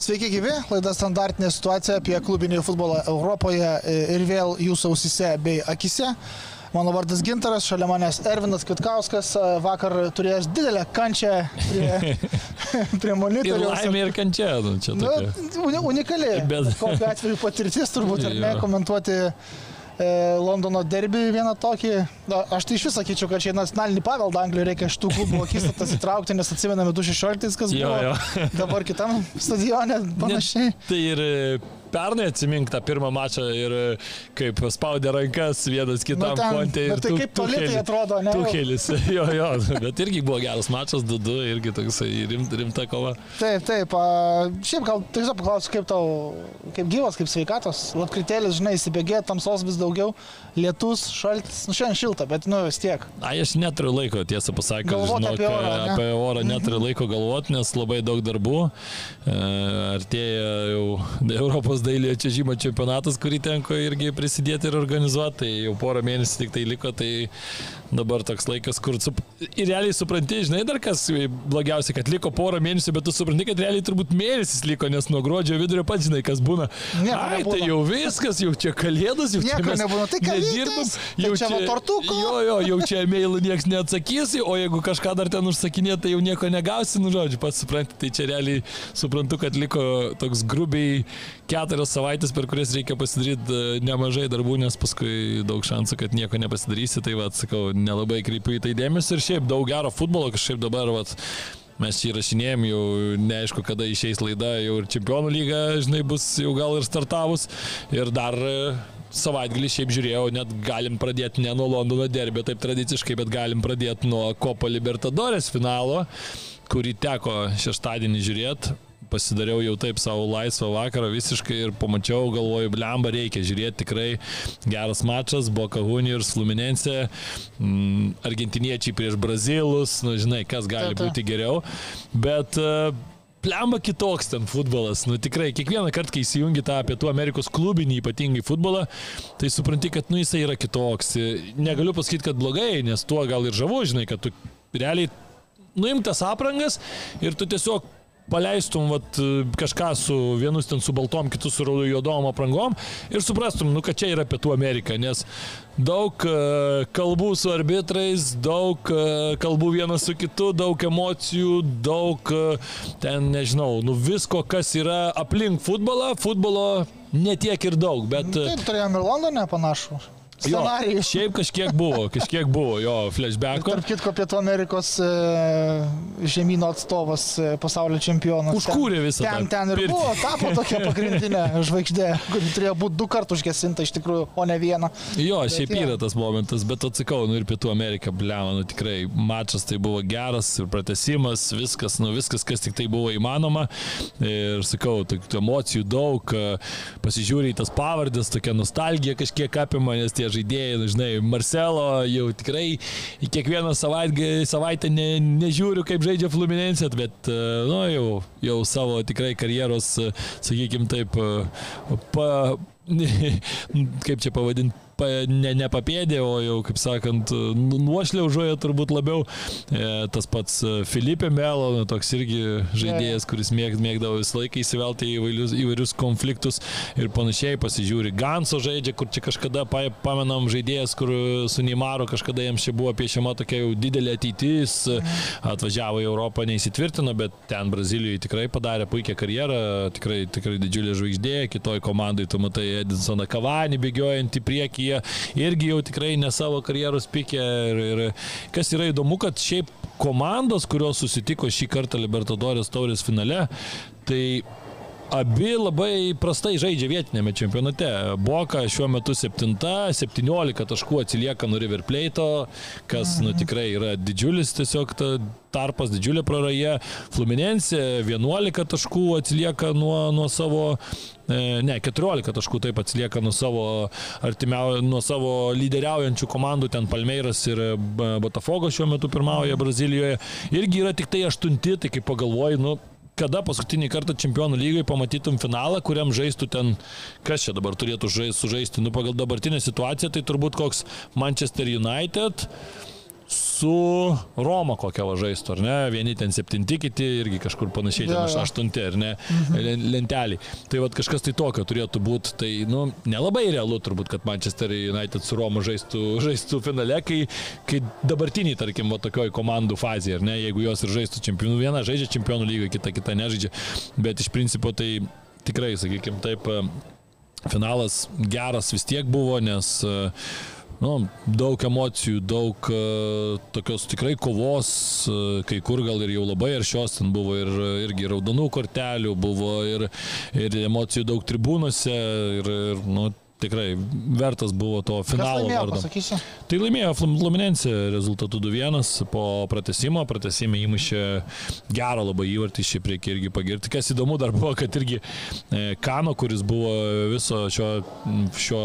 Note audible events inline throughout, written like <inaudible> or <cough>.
Sveiki gyvi, laida standartinė situacija apie klubinį futbolą Europoje ir vėl jūsų ausise bei akise. Mano vardas Gintaras, šalia manęs Ervinas Kvitkauskas, vakar turėjęs didelę kančią prie, <laughs> prie monitoriaus. Ir laimė ir kančia, nu, čia tokia. Nu, unikali. Bet kokiu atveju patirtis turbūt ir ne komentuoti Londono derbį vieną tokį. Na, aš tai iš vis sakyčiau, kad čia nacionalinį paveldą Anglijoje reikia šitų klubų akistatas įtraukti, nes atsimename 2016, kas buvo. Jo, jo. Dabar kitam stadione panašiai. Ne, tai ir pernai atsimink tą pirmą mačą ir kaip spaudė rankas vienas kitam nu, kontė. Ir tai kaip toli tai atrodo, ne? Tuhelis, <laughs> jo, jo, bet irgi buvo geras mačas, 2-2, irgi toksai rimt, rimta kova. Taip, taip, šiaip gal tiesiog paklausiu, kaip tau, kaip gyvas, kaip sveikatos, lapkritėlis, žinai, įsibėgė, tamsos vis daugiau, lietus, šaltis, nu šiandien šilta, bet nu vis tiek. Na, aš neturiu laiko, tiesą pasakius, Galvot žinok, apie orą, ne? apie orą neturiu laiko galvoti, nes labai daug darbų. E, Artėja jau <laughs> Europos dailiojo čiažimo čempionatas, kurį tenko irgi prisidėti ir organizuoti, tai jau porą mėnesių tik tai liko, tai dabar toks laikas, kur sup... ir realiai supranti, žinai, dar kas blogiausia, kad liko porą mėnesių, bet tu supranti, kad realiai turbūt mėnesis liko, nes nuo gruodžio vidurio pats žinai, kas būna. Nieko Ai, nebūna. tai jau viskas, jau čia kalėdos, jau čia mes nebūna. Tai kalytės, nedirbam, jau čia tortuko. Jo, jo, jau čia mailų niekas neatsakys, o jeigu kažką dar ten užsakinė, tai jau nieko negausi, nu žodžiu, pats supranti, tai čia realiai suprantu, kad liko toks grubiai keturias savaitės, per kurias reikia pasidaryti e, nemažai darbų, nes paskui daug šansų, kad nieko nepasidarysi, tai va, sakau, nelabai kreipiu į tai dėmesį ir šiaip daug gero futbolo, kažkaip dabar, va, mes čia įrašinėjom, jau neaišku, kada išeis laida, jau ir čempionų lyga, žinai, bus jau gal ir startavus ir dar savaitgalį šiaip žiūrėjau, net galim pradėti ne nuo Londono derbio taip tradiciškai, bet galim pradėti nuo Copa Libertadores finalo, kurį teko šeštadienį žiūrėti pasidariau jau taip savo laisvą vakarą visiškai ir pamačiau, galvoju, blemba reikia žiūrėti tikrai geras mačas, Boca Juniors, Fluminense, mm, argentiniečiai prieš Brazilus, nu žinai, kas gali būti geriau, bet uh, Plemba kitoks ten futbolas, nu tikrai, kiekvieną kartą, kai įsijungi tą Pietų Amerikos klubinį ypatingai futbolą, tai supranti, kad nu jisai yra kitoks. Negaliu pasakyti, kad blogai, nes tuo gal ir žavu, žinai, kad tu realiai nuimtas aprangas ir tu tiesiog paleistum vat, kažką su vienus ten su baltom, kitus su juodom aprangom ir suprastum, nu, kad čia yra Pietų Amerika, nes daug e, kalbų su arbitrais, daug e, kalbų vienas su kitu, daug emocijų, daug e, ten, nežinau, nu visko, kas yra aplink futbolą, futbolo netiek ir daug, bet... Taip, turėjom ir Londone panašų. Jo, Scenarijų. šiaip kažkiek buvo, kažkiek buvo jo flashbacko. Tarp kitko, Pietų Amerikos e, žemynų atstovas, e, pasaulio čempionas. Užkūrė visą Ten, tą ten ir pirtį. buvo, tapo tokia <laughs> pagrindinė žvaigždė, kuri turėjo būti du kartus užgesinta iš tikrųjų, o ne vieną. Jo, Bet šiaip jo. yra tas momentas, bet atsakau, nu ir Pietų Amerika, blema, nu tikrai, mačas tai buvo geras ir pratesimas, viskas, nu viskas, kas tik tai buvo įmanoma. Ir sakau, tokių emocijų daug, pasižiūri į tas pavardės, tokia nostalgija kažkiek apima, nes tie žaidėjai, nu, žinai, Marcelo jau tikrai kiekvieną savaitę, savaitę ne, nežiūriu, kaip žaidžia Fluminense, bet, e, nu, jau, jau savo tikrai karjeros, sakykime taip, e, pa, <laughs> kaip čia pavadinti, pa, ne, ne papėdė, o jau, kaip sakant, nu- nuošliaužoje turbūt labiau. E, tas pats e, Filipė Melo, nu, toks irgi žaidėjas, kuris mėg, mėgdavo visą laiką įsivelti į įvairius, įvairius konfliktus ir panašiai pasižiūri. Ganso žaidžia, kur čia kažkada, pa, pamenam, žaidėjas, kur su Neimaro kažkada jiems čia buvo piešiama tokia jau didelė ateitis, atvažiavo į Europą, neįsitvirtino, bet ten Brazilijoje tikrai padarė puikią karjerą, tikrai, tikrai didžiulė žvaigždė, kitoj komandai tu matai Edinsoną Kavanį bėgiojant į priekį, jie irgi jau tikrai ne savo karjeros pikė. Ir, ir kas yra įdomu, kad šiaip komandos, kurios susitiko šį kartą Libertadorės taurės finale, tai Abi labai prastai žaidžia vietinėme čempionate. Boka šiuo metu 7, 17 taškų atsilieka nuo River Plate, kas nu, tikrai yra didžiulis tiesiog ta tarpas, didžiulė praraja. Fluminense 11 taškų atsilieka nuo, nuo savo e, Ne, 14 taškų taip atsilieka nuo savo, artimiau, nuo savo lyderiaujančių komandų, ten Palmeiras ir e, Botafogo šiuo metu pirmauja Brazilijoje. Irgi yra tik tai aštunti, tai kaip pagalvoju, nu, kada paskutinį kartą čempionų lygai pamatytum finalą, kuriam žaistų ten, kas čia dabar turėtų žais, sužaisti, nu pagal dabartinę situaciją, tai turbūt koks Manchester United su Roma kokia važaistų, ar ne? Vieni ten septinti, kiti irgi kažkur panašiai, ten aš aštunti, ar ne? Mhm. Lentelį. Tai vad kažkas tai tokio turėtų būti. Tai, nu, nelabai realu turbūt, kad Manchester United su Roma žaistų, <laughs> žaistų finale, kai, kai dabartiniai, tarkim, va tokioj komandų fazėje, ar ne? Jeigu jos ir žaistų čempionų, viena žaidžia čempionų lygą, kita, kita nežaidžia. Bet iš principo tai tikrai, sakykime, taip, finalas geras vis tiek buvo, nes uh, nu, daug emocijų, daug uh, tokios tikrai kovos, uh, kai kur gal ir jau labai aršios, ten buvo ir, irgi raudonų kortelių, buvo ir, ir emocijų daug tribūnose ir, ir nu, tikrai vertas buvo to finalo vardo. Tai laimėjo Fluminense rezultatu 2-1 po pratesimo, pratesime įmušė gerą labai įvartį iš priekį irgi pagirti. Kas įdomu dar buvo, kad irgi e, Kano, kuris buvo viso šio, šio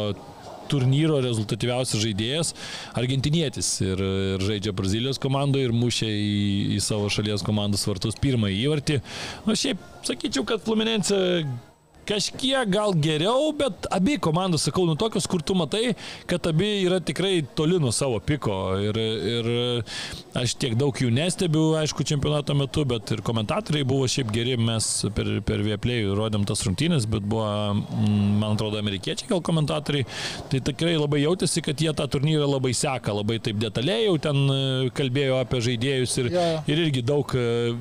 turnyro rezultatyviausias žaidėjas, argentinietis ir, ir žaidžia Brazilijos komandoje ir mušė į, į savo šalies komandos vartus pirmąjį įvartį. Na nu, šiaip sakyčiau, kad Fluminense kažkiek gal geriau, bet abi komandos, sakau, nu tokios, kur tu matai, kad abi yra tikrai toli nuo savo piko. Ir, ir aš tiek daug jų nestebiu, aišku, čempionato metu, bet ir komentatoriai buvo šiaip geri, mes per, per Vieplėjų rodėm tas rungtynės, bet buvo, mm, man atrodo, amerikiečiai gal komentatoriai. Tai tikrai labai jautėsi, kad jie tą turnyrą labai seka, labai taip detaliai jau ten e, kalbėjo apie žaidėjus ir, yeah. ir irgi daug, e,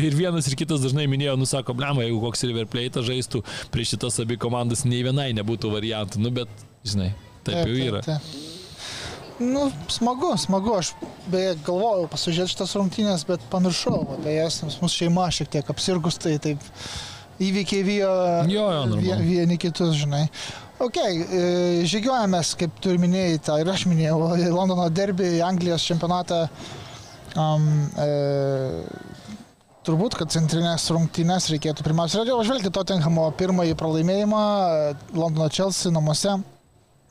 ir vienas ir kitas dažnai minėjo, nusako, blema, jeigu koks River Plate žaistų, prieš šitas abi komandas nei vienai nebūtų variantų, nu bet, žinai, taip, taip jau yra. Taip, taip. Nu, smagu, smagu, aš beje galvojau pasižiūrėti šitas rungtynės, bet pamiršau apie jas, nes mūsų šeima šiek tiek apsirgus, tai taip įvykiai vijo, jo, jo, vieni kitus, žinai. Ok, e, žygiuojamės, kaip tu ir minėjai, tą ir aš minėjau, Londono derbį, Anglijos čempionatą. Um, e, Turbūt, kad centrinės rungtynės reikėtų pirmiausia apžvelgti Tottenhamo pirmąjį pralaimėjimą Londono Chelsea namuose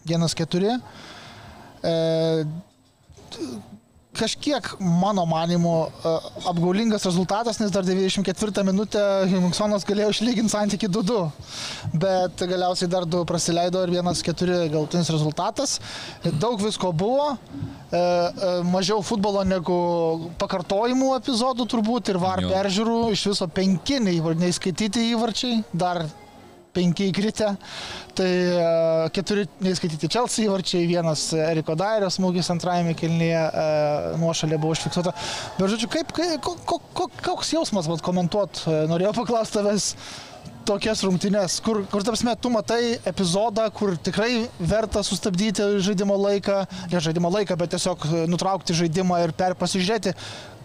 1-4. E, kažkiek, mano manimu, e, apgaulingas rezultatas, nes dar 94 minutę Himingsonas galėjo išlyginti santyki 2-2, bet galiausiai dar 2 praleido ir 1-4 galtinis rezultatas. Daug visko buvo, e, e, mažiau futbolo negu pakartojimų epizodų turbūt ir var peržiūrų, iš viso penki neįskaityti įvarčiai, dar penki įkritę. Tai e, keturi, neįskaityti Chelsea įvarčiai, vienas Eriko Dairio smūgis antrajame kilnyje e, nuošalė buvo užfiksuota. Bet žodžiu, kaip, ko, ko, ko, koks jausmas, vat, komentuot, e, norėjau paklausti tavęs tokias rungtynes, kur, kur tarpsme, tu matai epizodą, kur tikrai verta sustabdyti žaidimo laiką, ne žaidimo laiką, bet tiesiog nutraukti žaidimą ir per pasižiūrėti,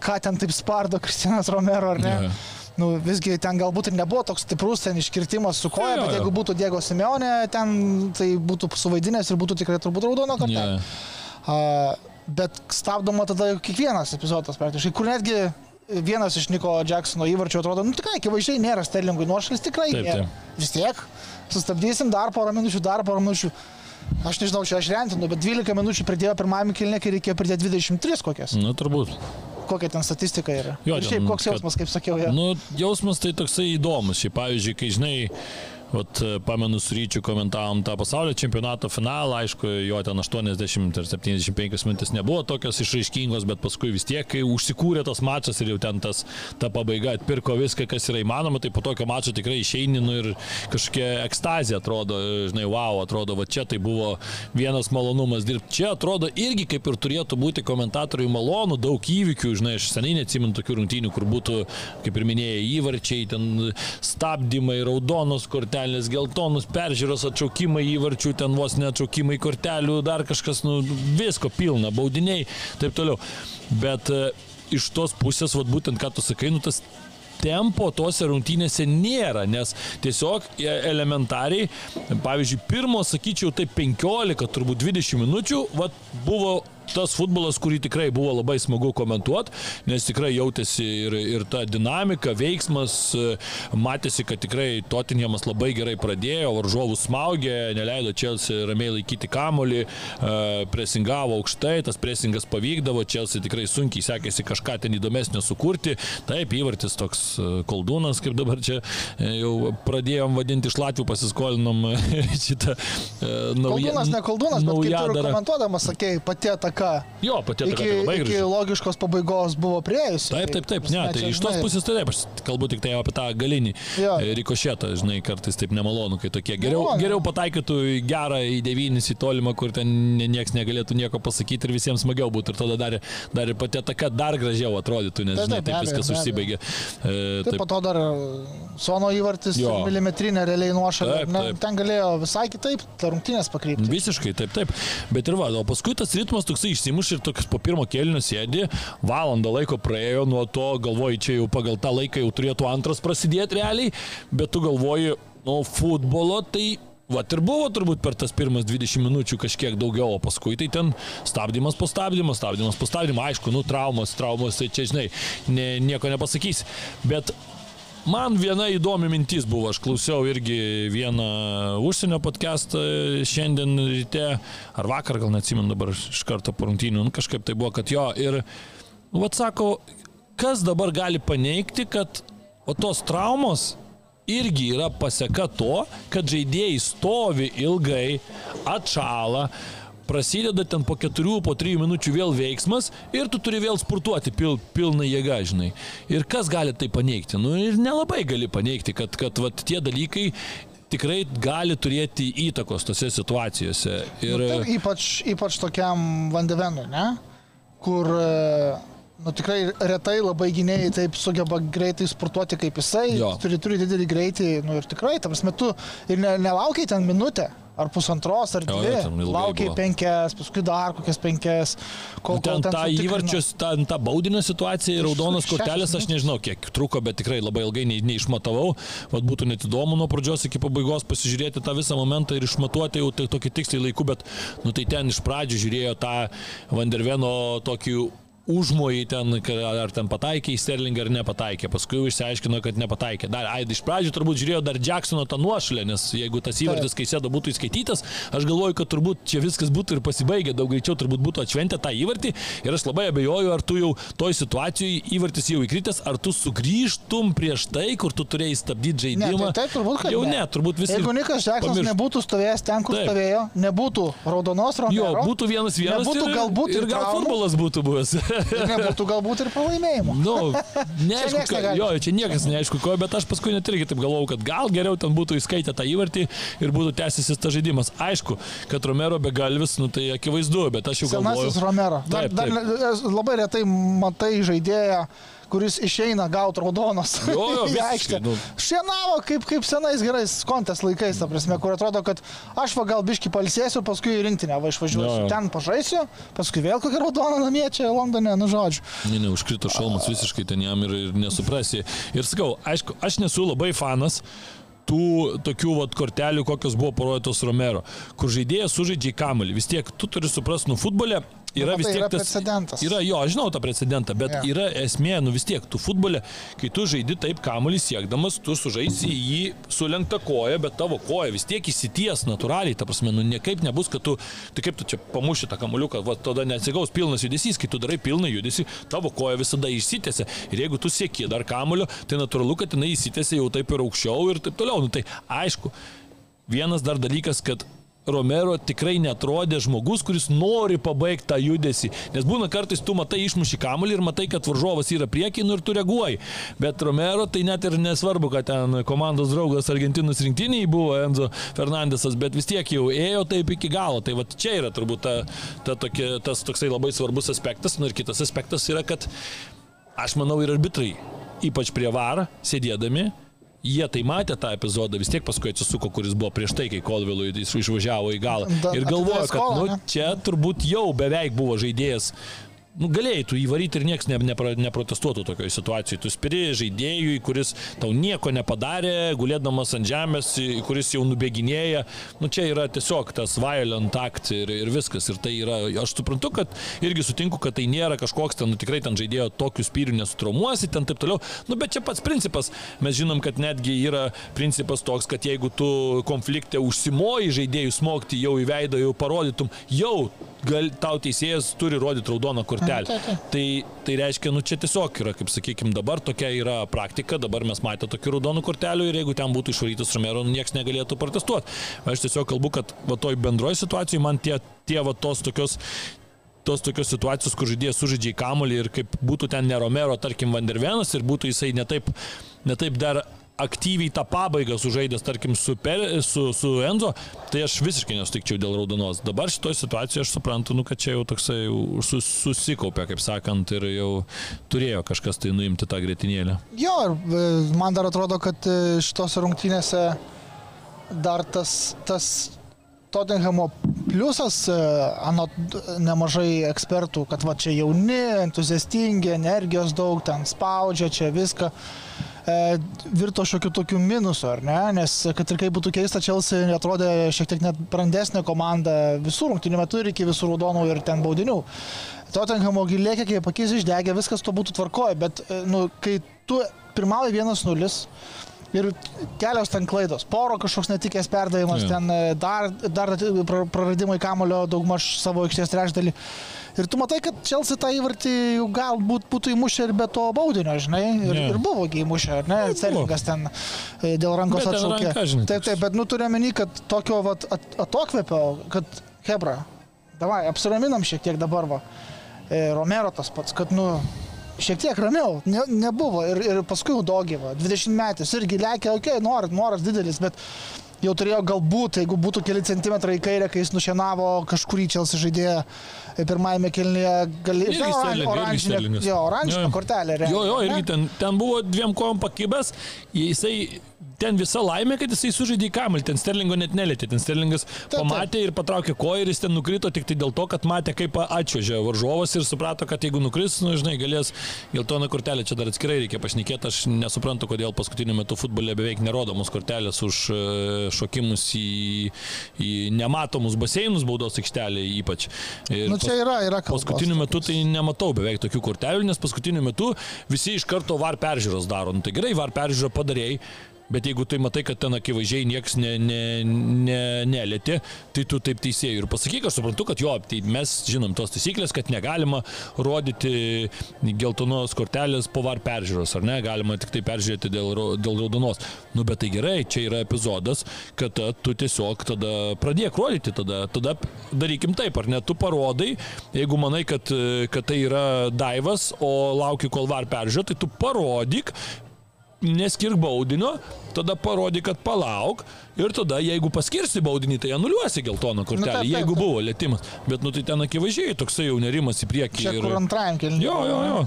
ką ten taip spardo Kristianas Romero, ar ne? Yeah nu, visgi ten galbūt ir nebuvo toks stiprus ten iškirtimas su koja, bet jeigu būtų Diego Simeonė, ten tai būtų suvaidinęs ir būtų tikrai turbūt raudono kortelė. Uh, bet stabdoma tada kiekvienas epizodas praktiškai, kur netgi vienas iš Niko Jacksono įvarčių atrodo, nu tikrai, akivaizdžiai nėra Sterlingui nuošalis, tikrai taip, nėra. Taip. Vis tiek, sustabdysim dar porą minučių, dar porą minučių. Aš nežinau, čia aš rentinu, bet 12 minučių pridėjo pirmajame kilne, kai reikėjo pridėti 23 kokias. Na, nu, turbūt kokia ten statistika yra. Jo, ir šiaip koks jausmas, kaip sakiau. Ja. Nu, jausmas tai toksai įdomus. Šiaip, pavyzdžiui, kai žinai, Vat, e, pamenu, su ryčiu komentavom tą pasaulio čempionato finalą, aišku, jo ten 80 ar 75 minutės nebuvo tokios išraiškingos, bet paskui vis tiek, kai užsikūrė tas mačas ir jau ten tas, ta pabaiga atpirko viską, kas yra įmanoma, tai po tokio mačo tikrai išeininu ir kažkokia ekstazija atrodo, žinai, wow, atrodo, va čia tai buvo vienas malonumas dirbti. Čia atrodo irgi kaip ir turėtų būti komentatoriui malonu, daug įvykių, žinai, aš seniai neatsimenu tokių rungtynių, kur būtų, kaip ir minėjai, įvarčiai, ten stabdymai, raudonos kortelės kortelės, geltonus peržiūros atšaukimai įvarčių, ten vos neatšaukimai kortelių, dar kažkas, nu, visko pilna, baudiniai, taip toliau. Bet e, iš tos pusės, vat, būtent ką tu sakai, nu, tas tempo tose rungtynėse nėra, nes tiesiog e, elementariai, pavyzdžiui, pirmo, sakyčiau, tai 15, turbūt 20 minučių, vat, buvo tas futbolas, kurį tikrai buvo labai smagu komentuoti, nes tikrai jautėsi ir, ir ta dinamika, veiksmas, matėsi, kad tikrai Tottenhamas labai gerai pradėjo, varžovus smaugė, neleido Chelsea ramiai laikyti kamolį, e, presingavo aukštai, tas presingas pavykdavo, Chelsea tikrai sunkiai sekėsi kažką ten įdomesnio sukurti. Taip, įvartis toks e, koldūnas, kaip dabar čia e, jau pradėjom vadinti iš Latvijų, pasiskolinom <laughs> šitą naują. Koldūnas, ne koldūnas, bet kaip tu komentuodamas sakėjai, pati ta ataka. Jo, pati ataka iki, tai labai iki logiškos pabaigos buvo prieėjusi. Taip, taip, taip, ne, tai iš tos pusės tai taip, aš kalbu tik tai apie tą galinį Jo. e, rikošėtą, žinai, kartais taip nemalonu, kai tokie geriau, Nemalonu. geriau pataikytų į gerą, į devynis, į tolimą, kur ten nieks negalėtų nieko pasakyti ir visiems smagiau būtų ir tada dar, dar ir pati ataka dar gražiau atrodytų, nes, Taip, žinai, taip, taip viskas be užsibaigė. E, Taip, po to dar Sono įvartis, milimetrinė realiai nuošalė. Taip, taip. ten galėjo visai kitaip ta rungtynės pakrypti. Visiškai, taip, taip. Bet ir va, o paskui tas ritmas toksai išsimuš ir toks po pirmo kėlinio sėdi, valandą laiko praėjo, nuo to galvoji, čia jau pagal tą laiką jau turėtų antras prasidėti realiai, bet tu galvoji, nu, futbolo tai Vat ir buvo turbūt per tas pirmas 20 minučių kažkiek daugiau, o paskui tai ten stabdymas po stabdymo, stabdymas po stabdymo, aišku, nu traumos, traumos, tai čia žinai, ne, nieko nepasakysi. Bet Man viena įdomi mintis buvo, aš klausiau irgi vieną užsienio podcastą šiandien ryte, ar vakar, gal neatsimenu dabar iš karto po rungtynių, nu, kažkaip tai buvo, kad jo ir, nu, vad sako, kas dabar gali paneigti, kad o tos traumos irgi yra pasieka to, kad žaidėjai stovi ilgai, atšala, prasideda ten po keturių, po trijų minučių vėl veiksmas ir tu turi vėl spurtuoti pil, pilną jėgą, žinai. Ir kas gali tai paneigti? Nu ir nelabai gali paneigti, kad, kad vat, tie dalykai tikrai gali turėti įtakos tose situacijose. Ir, Nu, taip, ypač, ypač tokiam vandevenui, ne? Kur e, nu, tikrai retai labai gynėjai taip sugeba greitai sportuoti kaip jisai, Jo. turi, turi didelį greitį, nu ir tikrai, tam metu ir ne, nelaukiai ten minutę. Ar pusantros, ar Jo, dvi. jo, ten ilgai Laukiai buvo. penkias, paskui dar kokias penkias. Kol, Nu, ten kol tą sutikrina. įvarčius, tą, tą baudinę situaciją ir raudonas kortelės, aš nežinau, kiek truko, bet tikrai labai ilgai nei, neišmatavau. Vat būtų net įdomu nuo pradžios iki pabaigos pasižiūrėti tą visą momentą ir išmatuoti jau tai tokį tiksliai laiku, bet nu, tai ten iš pradžių žiūrėjo tą Vanderveno tokį užmojai ten, ar ten pataikė į Sterlingą ar nepataikė. Paskui jau išsiaiškino, kad nepataikė. Dar, ai, iš pradžių turbūt žiūrėjo dar Jacksono tą nuošalę, nes jeigu tas įvartis, kai sėdo, būtų įskaitytas, aš galvoju, kad turbūt čia viskas būtų ir pasibaigę, daug greičiau turbūt būtų atšventę tą įvartį. Ir aš labai abejoju, ar tu jau toj situacijoje įvartis jau įkritęs, ar tu sugrįžtum prieš tai, kur tu turėjai stabdyti Ne, žaidimą. tai taip turbūt, Jau ne, turbūt visi. Jeigu Nikas Džeksonas pamirš. nebūtų stovėjęs ten, kur Taip. stovėjo, nebūtų raudonos Jo, raudonos. būtų vienas vienas Nebūtų ir, galbūt ir ir gal traumų. futbolas būtų buvęs. <laughs> Nebūtų galbūt ir pralaimėjimo. Nu, <laughs> neaišku, nieks ka, jo, čia niekas neaišku ko, bet aš paskui net irgi taip galvojau, kad gal geriau ten būtų įskaitę tą įvartį ir būtų tęsisis tas žaidimas. Aišku, kad Romero be galvis, nu tai akivaizdu, bet aš jau galvoju. Senasis Romero. Dar, Taip, dar taip. ne- labai retai matai žaidėją, kuris išeina gauti raudonos. Jo, jo, <laughs> į aikštę. nu. Šienavo kaip, kaip senais gerais kontės laikais, ta prasme, kur atrodo, kad aš va gal biški palsėsiu, paskui į rinktinę va išvažiuosiu. Jo, jo. Ten pažaisiu, paskui vėl kokią raudoną namie čia Londone, nu žodžiu. Ne, ne, užkrito šalmas visiškai ten jam ir, ir nesuprasi. Ir sakau, aišku, aš nesu labai fanas tų tokių vat, kortelių, kokios buvo parodytos Romero, kur žaidėjas sužaidžia į kamalį. Vis tiek tu turi suprasti, nu futbole yra Nu, vis tai tiek yra tas... precedentas. Yra, jo, aš žinau tą precedentą, bet Jo. yra esmė, nu vis tiek, tu futbole, kai tu žaidi taip kamalį siekdamas, tu sužaisi jį sulenkta koja, bet tavo koja vis tiek įsities natūraliai, ta prasme, nu niekaip nebus, kad tu, tai kaip tu čia pamuši tą kamaliuką, va tada neatsigaus pilnas judesys, kai tu darai pilną judesį, tavo koja visada išsitėse. Ir jeigu tu sieki dar kamulio, tai natūralu, kad jinai įsitėse jau taip ir aukščiau ir taip toliau. Nu, tai aišku, vienas dar dalykas, kad Romero tikrai netrodė žmogus, kuris nori pabaigti tą judesį. Nes būna kartais tu matai išmuši kamuolį ir matai, kad varžovas yra prieki nu, ir tu reaguoji. Bet Romero tai net ir nesvarbu, kad ten komandos draugas Argentinos rinktiniai buvo Enzo Fernandesas, bet vis tiek jau ėjo taip iki galo. Tai va čia yra turbūt ta, ta tokia, tas toksai labai svarbus aspektas. Nu ir kitas aspektas yra, kad aš manau ir arbitrai, ypač prie varą, sėdėdami, Jie tai matė tą epizodą, vis tiek paskui atsisuko, kuris buvo prieš tai, kai Kolvilui išvažiavo į galą. Da- Ir galvojo, kad nu, čia turbūt jau beveik buvo žaidėjas. Nu, galėjai tu įvaryti ir niekas ne, nepra, neprotestuotų tokioje situacijoje. Tu spiri žaidėjui, kuris tau nieko nepadarė, gulėdamas ant žemės, kuris jau nubėginėja. Nu, čia yra tiesiog tas violent act ir, ir viskas. Ir tai yra, aš suprantu, kad irgi sutinku, kad tai nėra kažkoks ten, nu, tikrai ten žaidėjo tokius spyrių nesutromuosi, ten taip toliau. Nu, bet čia pats principas. Mes žinom, kad netgi yra principas toks, kad jeigu tu konflikte užsimoji žaidėjų smogti jau į veidą, jau parodytum, jau gal, tau teisėjas turi rodyti raudoną kortelę. taip, taip. Tai, tai reiškia, nu čia tiesiog yra, kaip sakykime, dabar tokia yra praktika, dabar mes matėme tokių raudonų kortelių ir jeigu ten būtų išvarytas Romero, nu, niekas negalėtų protestuoti. Aš tiesiog kalbu, kad va toj bendroji situacijai man tie, tie va tos tokios tos tokios situacijos, kur žaidėjas sužaidžia į kamolį ir kaip būtų ten ne Romero, tarkim, Vandervenas ir būtų jisai netaip, netaip dar aktyviai tą pabaigą sužaidęs, tarkim, su, per, su, su Enzo, tai aš visiškai nesutikčiau dėl raudonos. Dabar šitoje situacijoje aš suprantu, nu, kad čia jau toksai sus, susikaupė, kaip sakant, ir jau turėjo kažkas tai nuimti tą grėtinėlę. Jo, ir e, man dar atrodo, kad e, šitose rungtynėse dar tas, tas Tottenhamo pliusas, e, anot nemažai ekspertų, kad va čia jauni, entuziastingi, energijos daug, ten spaudžia, čia viską virto šiokiu tokiu minusu, ar ne? Nes, kad ir kaip būtų keista, Chelsea atrodė šiek tiek net brandesnė komanda visų rungtynių metų ir iki visų raudonų ir ten baudinių. Tottenhamo gilėkė, kai pakys išdegė, viskas to būtų tvarkoje, bet, e, nu, kai tu pirmauji 1-0, ir kelios ten klaidos. Poro kažkoks netikės perdavimas, ja. ten e, dar, dar praradimai kamulio daugmaž savo aikštės trečdalį. Ir tu matai, kad Čelsi tą įvartį jau galbūt būtų įmušę ir be to baudinio, žinai. Ir, ja. ir buvo įmušę, ar ne? Cerlingas ten e, dėl rankos atšaukė. Taip, taip, bet nu turiu menį, kad tokio vat, at, atokvėpio, kad Hebra, davai, apsiraminam šiek tiek dabar va. E, Romero tas pats, kad nu šiek tiek ramiau, ne, nebuvo. Ir, ir paskui Udogyva, 20 metais, irgi lėkė, okei, okay, noras, noras didelis, bet jau turėjo galbūt, jeigu būtų keli centimetrai į kairę, kai jis nušienavo kažkurį Čelsi žaidėją pirmajame kelnyje, galėjo oranžinę, jo, oranžinę kortelę. Jo, jo, irgi ten, ten buvo dviem kojom pakibęs, jisai ten visa laimė, kad jisai sužaidė į kamelį, ten Sterlingo net nelėtė, ten Sterlingas taip, pamatė taip. ir patraukė koją ir jis ten nukrito tik tai dėl to, kad matė, kaip atčiuožė varžovas ir suprato, kad jeigu nukris, nu, žinai, galės geltoną kortelę, čia dar atskirai reikia pašnekėti, aš nesuprantu, kodėl paskutiniu metu futbole beveik nerodomos kortelės už e, šokimus į, į nematomus baseinus baudos aikštelėje ypač. Ir nu, čia yra, yra kalbos. Paskutiniu metu tai nematau beveik tokių kortelių, nes paskutiniu metu visi iš karto var peržiūros daro. Nu, tai gerai, var peržiūrą padarėjai Bet jeigu tai matai, kad ten akivaizdžiai niekas ne, ne, ne, nelėti, tai tu taip teisėjai ir pasakyk, aš suprantu, kad jo, tai mes žinom tos taisyklės, kad negalima rodyti geltonos kortelės po var peržiūros, ar ne, galima tik tai peržiūrėti dėl, dėl raudonos. Nu, bet tai gerai, čia yra epizodas, kad tu tiesiog tada pradėk rodyti, tada, tada darykim taip, ar ne, tu parodai, jeigu manai, kad, kad tai yra daivas, o lauki, kol var peržiūrė, tai tu parodyk, neskirk baudinio, tada parodyk, kad palauk ir tada, jeigu paskirsi baudinį, tai anuliuosi geltoną kortelę, nu, taip, taip, jeigu buvo lėtimas. Bet, nu, tai ten akivaizdžiai toksai jau nerimas į priekį. Čia ir... kur antrajam kelniui. Jo, jo, jo.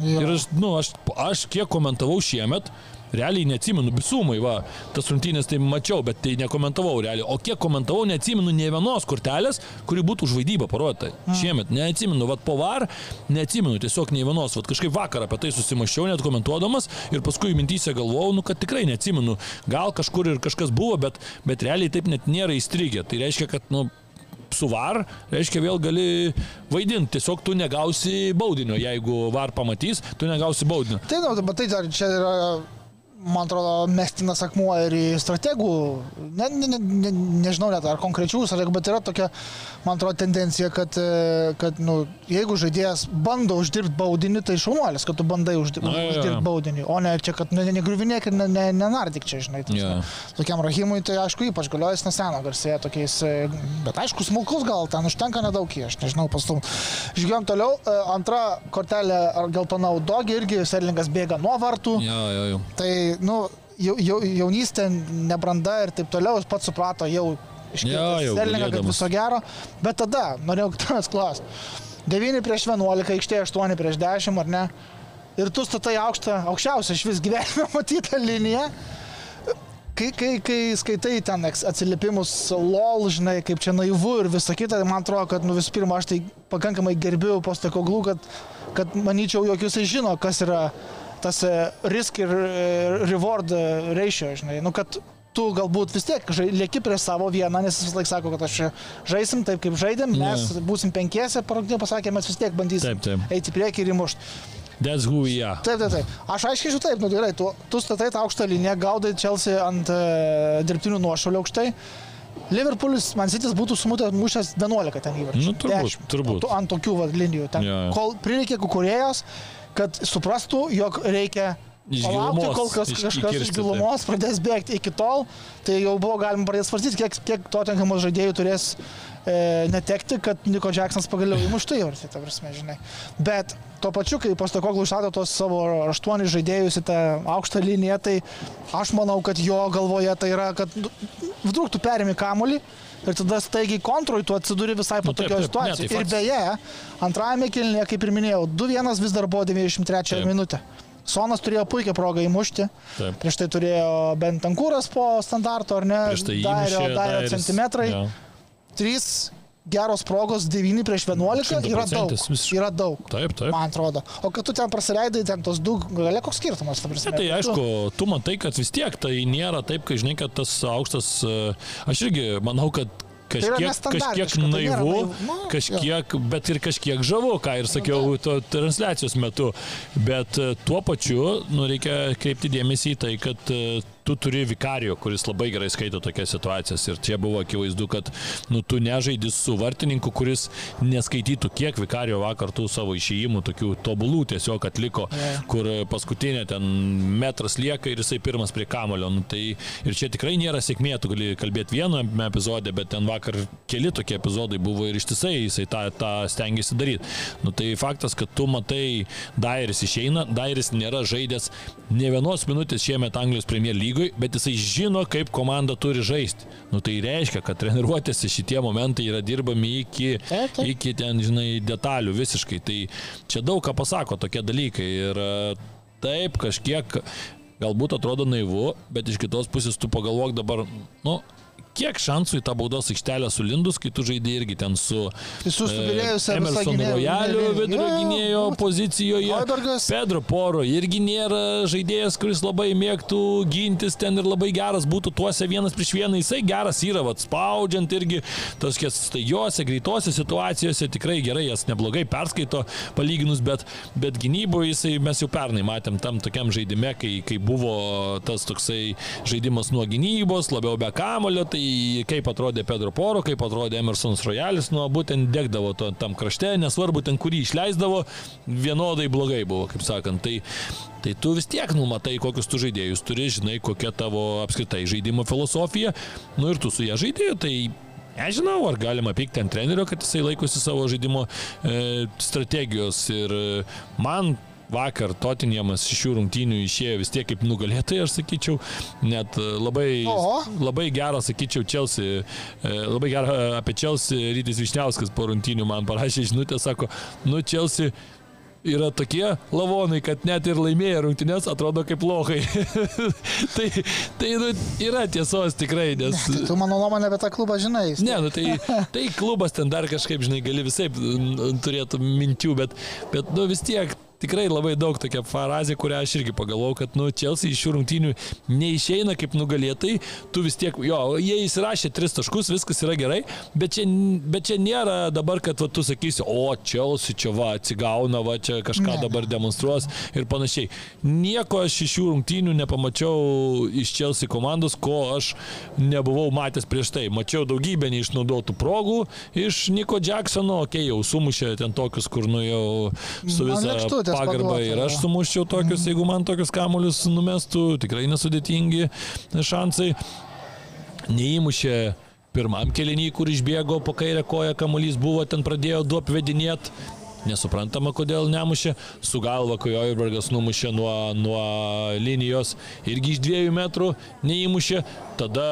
jo. Ir aš, nu, aš, aš kiek komentavau šiemet, realiai neatsimenu, bisumai, va, tas rungtynės tai mačiau, bet tai nekomentavau realiai. O kiek komentavau, neatsimenu ne vienos kortelės, kuri būtų už vaidybą parodyta. Mm. Šiemet neatsimenu, va, po var, neatsimenu tiesiog ne vienos, va, kažkaip vakar apie tai susimaščiau net komentuodamas ir paskui mintysė galvojau, nu, kad tikrai neatsimenu. Gal kažkur ir kažkas buvo, bet, bet realiai taip net nėra įstrigę. Tai reiškia, kad, nu, suvar, reiškia vėl gali vaidinti, tiesiog tu negausi baudinio, jeigu var pamatys, tu negausi baudinio. Tai, nu, bet tai dar čia yra man atrodo, mestinas akmuo ir į strategų, ne, ne, ne, nežinau net ar konkrečių strategų, bet yra tokia, man atrodo, tendencija, kad, e, kad nu, jeigu žaidėjas bando uždirbti baudinį, tai šaunuolis, kad tu bandai uždirbti, Na, uždirbti baudinį, o ne čia, kad negriuvinėk ir nenardik čia, žinai. Ja. Tokiam rahimui tai aišku ypač galiojas neseno garsėje tokiais, e, bet aišku, smulkus gal ten užtenka nedaug, aš nežinau, pastum. Žiūrėjom toliau, e, antra kortelė ar geltona audogė irgi Serlingas bėga nuo vartų. Ja, ja, ja. Tai nu, jau, jaunystė, nebranda ir taip toliau, jis pats suprato jau iškėlęs Sterlingą, kad viso gero, bet tada norėjau tavęs klausti. 9 prieš 11, aikštė 8 prieš 10, ar ne? Ir tu statai aukštą, aukščiausią iš vis gyvenime <laughs> matytą liniją. Kai, kai, kai skaitai ten atsiliepimus LOL, žinai, kaip čia naivu ir visa kita, tai man atrodo, kad nu, visų pirma, aš tai pakankamai gerbiu postekoglų, kad, kad manyčiau, jog jisai žino, kas yra tas e, risk ir e, reward ratio, žinai, nu kad tu galbūt vis tiek lieki prie savo vieną, nes jis vis laik sako, kad aš žaisim taip, kaip žaidėm, mes yeah. būsim penkiese, parodė, pasakė, mes vis tiek bandysim taip, taip. eiti priekį ir įmušti. That's who we are. Taip, taip, taip. Aš aiškiai žinau, taip, nu gerai, tu, tu statai tą aukštą liniją, gaudai Chelsea ant uh, dirbtinių nuošalių aukštai. Liverpoolis, man sitis būtų sumutęs mušęs 11 ten įvarčių. Nu, turbūt, 10, turbūt. Tu, ant tokių va, linijų. Ten, yeah. Kol prireikė kukurėjos, kad suprastų, jog reikia Iš palaukti, gilumos, kol kas iš- kažkas iš gilumos pradės bėgti iki tol, tai jau buvo galima pradėti svarstyti, kiek, kiek Tottenhamo žaidėjų turės e, netekti, kad Niko Jacksonas pagaliau įmuštų įvartį, ta prasme, žinai. Bet tuo pačiu, kai Postokoglu išrado tos savo aštuonis žaidėjus į tą aukštą liniją, tai aš manau, kad jo galvoje tai yra, kad nu, vdruk tu perimi kamulį. Ir tada staigiai kontrui tu atsiduri visai Nu, patogioje taip, ne, situacijoje. tai Ir beje, antrajame kilnėje, kaip ir minėjau, 2-1 vis dar buvo 93 Taip. minutė. Sonas turėjo puikią progą įmušti. Taip. Prieš tai turėjo bent tankūras po standarto, ar ne? Prieš tai Dairio, įmušė, dairio Dairis- centimetrai. jo. Trys geros progos, 9 prieš 11 yra daug. 100% visiškai. Yra daug. Taip, taip. Man atrodo. O kad tu ten prasileidai, ten tos du, galia koks skirtumas, ta prasme. Ne, tai aišku, tu matai, kad vis tiek tai nėra taip, kai žinai, kad tas aukštas, e, aš irgi manau, kad kažkiek, nestandartiška, kažkiek tai nėra naivu, naivu. Nu, kažkiek, bet ir kažkiek žavu, ką ir sakiau to transliacijos metu. Bet e, tuo pačiu, nu, reikia kreipti dėmesį į tai, kad e, tu turi vikario, kuris labai gerai skaito tokias situacijas. Ir čia buvo akivaizdu, kad nu, tu nežaidži su vartininku, kuris neskaitytų, kiek vikario vakar tų savo išėjimų, tokių tobulų tiesiog atliko, Jo. kur paskutinė ten metras lieka ir jisai pirmas prie kamulio. Nu, tai ir čia tikrai nėra sėkmė, tu gali kalbėti viename epizode, bet ten vakar keli tokie epizodai buvo ir ištisai jisai tą, tą stengiasi daryti. Nu, tai faktas, kad tu matai, Dairis išeina, Dairis nėra žaidęs ne vienos minutės šiemet Anglijos Premier lygoj, bet jisai žino, kaip komanda turi žaisti. Nu, tai reiškia, kad treniruotėse šitie momentai yra dirbami iki, Taip, taip. iki ten, žinai, detalių visiškai. Tai čia daug ką pasako tokie dalykai. Ir e, taip, kažkiek galbūt atrodo naivu, bet iš kitos pusės tu pagalvok dabar, nu, kiek šansų į tą baudos aikštelę sulindus, kai tu žaidai irgi ten su visa Emerson gynėjų- vidurio Jo, jo, gynėjo pozicijoje. Hoibergas. Pedro Poro irgi nėra žaidėjas, kuris labai mėgtų gintis ten ir labai geras būtų tuose vienas prieš vieną. Jisai geras yra, vad spaudžiant irgi tokios staigiose, greitose situacijose tikrai gerai jas neblogai perskaito palyginus, bet, bet gynyboje jisai mes jau pernai matėm tam tokiam žaidime, kai, kai buvo tas toksai žaidimas nuo gynybos, labiau be kamulio, tai kaip atrodė Pedro Poro, kaip atrodė Emersonas Royalis, nuo būtent degdavo to, tam krašte, nesvarbu ten kurį išleisdavo, vienodai blogai buvo, kaip sakant. Tai, tai tu vis tiek numatai, kokius tu žaidėjus turi, žinai, kokia tavo apskritai žaidimo filosofija, nu ir tu su ją žaidėjai, tai Nežinau, ar galima pykti ant trenerio, kad jisai laikosi savo žaidimo e, strategijos. Ir e, man vakar Totinėmas iš šių rungtynių išėjo vis tiek kaip nugalėtojai, aš sakyčiau. Net e, labai, Oho. labai gerą, sakyčiau, Chelsea. E, labai gerą apie Chelsea Rytis Višniauskas po rungtynių man parašė žinutę, sako, nu Chelsea yra tokie lavonai, kad net ir laimėję rungtynės atrodo kaip lokai. <laughs> tai tai nu, yra tiesos tikrai, nes... Tai tu mano nuomonę apie tą klubą žinai. Ne, nu tai, tai klubas ten dar kažkaip, žinai, gali visai turėtų minčių, bet, bet nu vis tiek tikrai labai daug tokia frazė, kurią aš irgi pagalvojau, kad, nu, Chelsea iš šių rungtynių neišeina kaip nugalėtai, tu vis tiek, jo, jie įsirašė tris taškus, viskas yra gerai, bet čia, bet čia nėra dabar, kad va, tu sakysi, o Chelsea čia va atsigauna, va čia kažką Ne. dabar demonstruos ir panašiai. Nieko aš iš šių rungtynių nepamačiau iš Chelsea komandos, ko aš nebuvau matęs prieš tai. Mačiau daugybę neišnaudotų progų iš Niko Jacksono, okei, okay, jau sumušė ten tokius, kur nu jau su lėkštutės pagarba paduota, ir aš sumuščiau tokius, jeigu man tokius kamuolius numestų, tikrai nesudėtingi šansai. Neįmušė pirmam kelinį, kur išbėgo po kairę koją kamuolys buvo, ten pradėjo du apvedinėti. Nesuprantama, kodėl nemušė. Su galva, kai Oibergas numušė nuo, nuo linijos irgi iš dviejų metrų neįmušė. Tada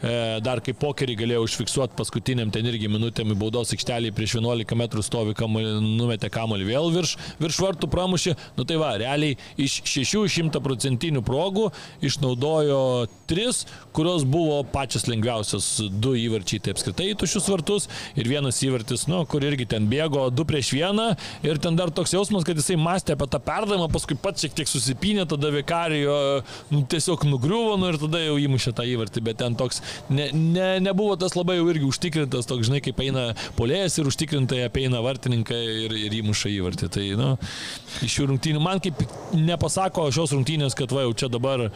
e, dar kaip pokerį galėjo užfiksuoti paskutiniam ten irgi minutėm į baudos aikštelį prieš 11 metrų stovi kamuolį, numetė kamuolį vėl virš, virš vartų pramušė. Nu tai va, realiai iš 600 procentinių progų išnaudojo 3, kurios buvo pačios lengviausios du įvarčiai, tai apskritai į tušius vartus ir vienas įvartis, nu, kur irgi ten bėgo 2 prieš 1 ir ten dar toks jausmas, kad jisai mąstė apie tą perdavimą, paskui pats šiek tiek susipinė, tada vikarijo nu, tiesiog nugriuvo nu, ir tada jau įmušė tą įvartį, bet ten toks ne, ne, nebuvo tas labai jau irgi užtikrintas, toks, žinai, kaip eina polėjas ir užtikrintai apeina vartininką ir, ir įmuša įvartį. Tai, nu, iš šių rungtynių man kaip nepasako šios rungtynės, kad va jau čia dabar e,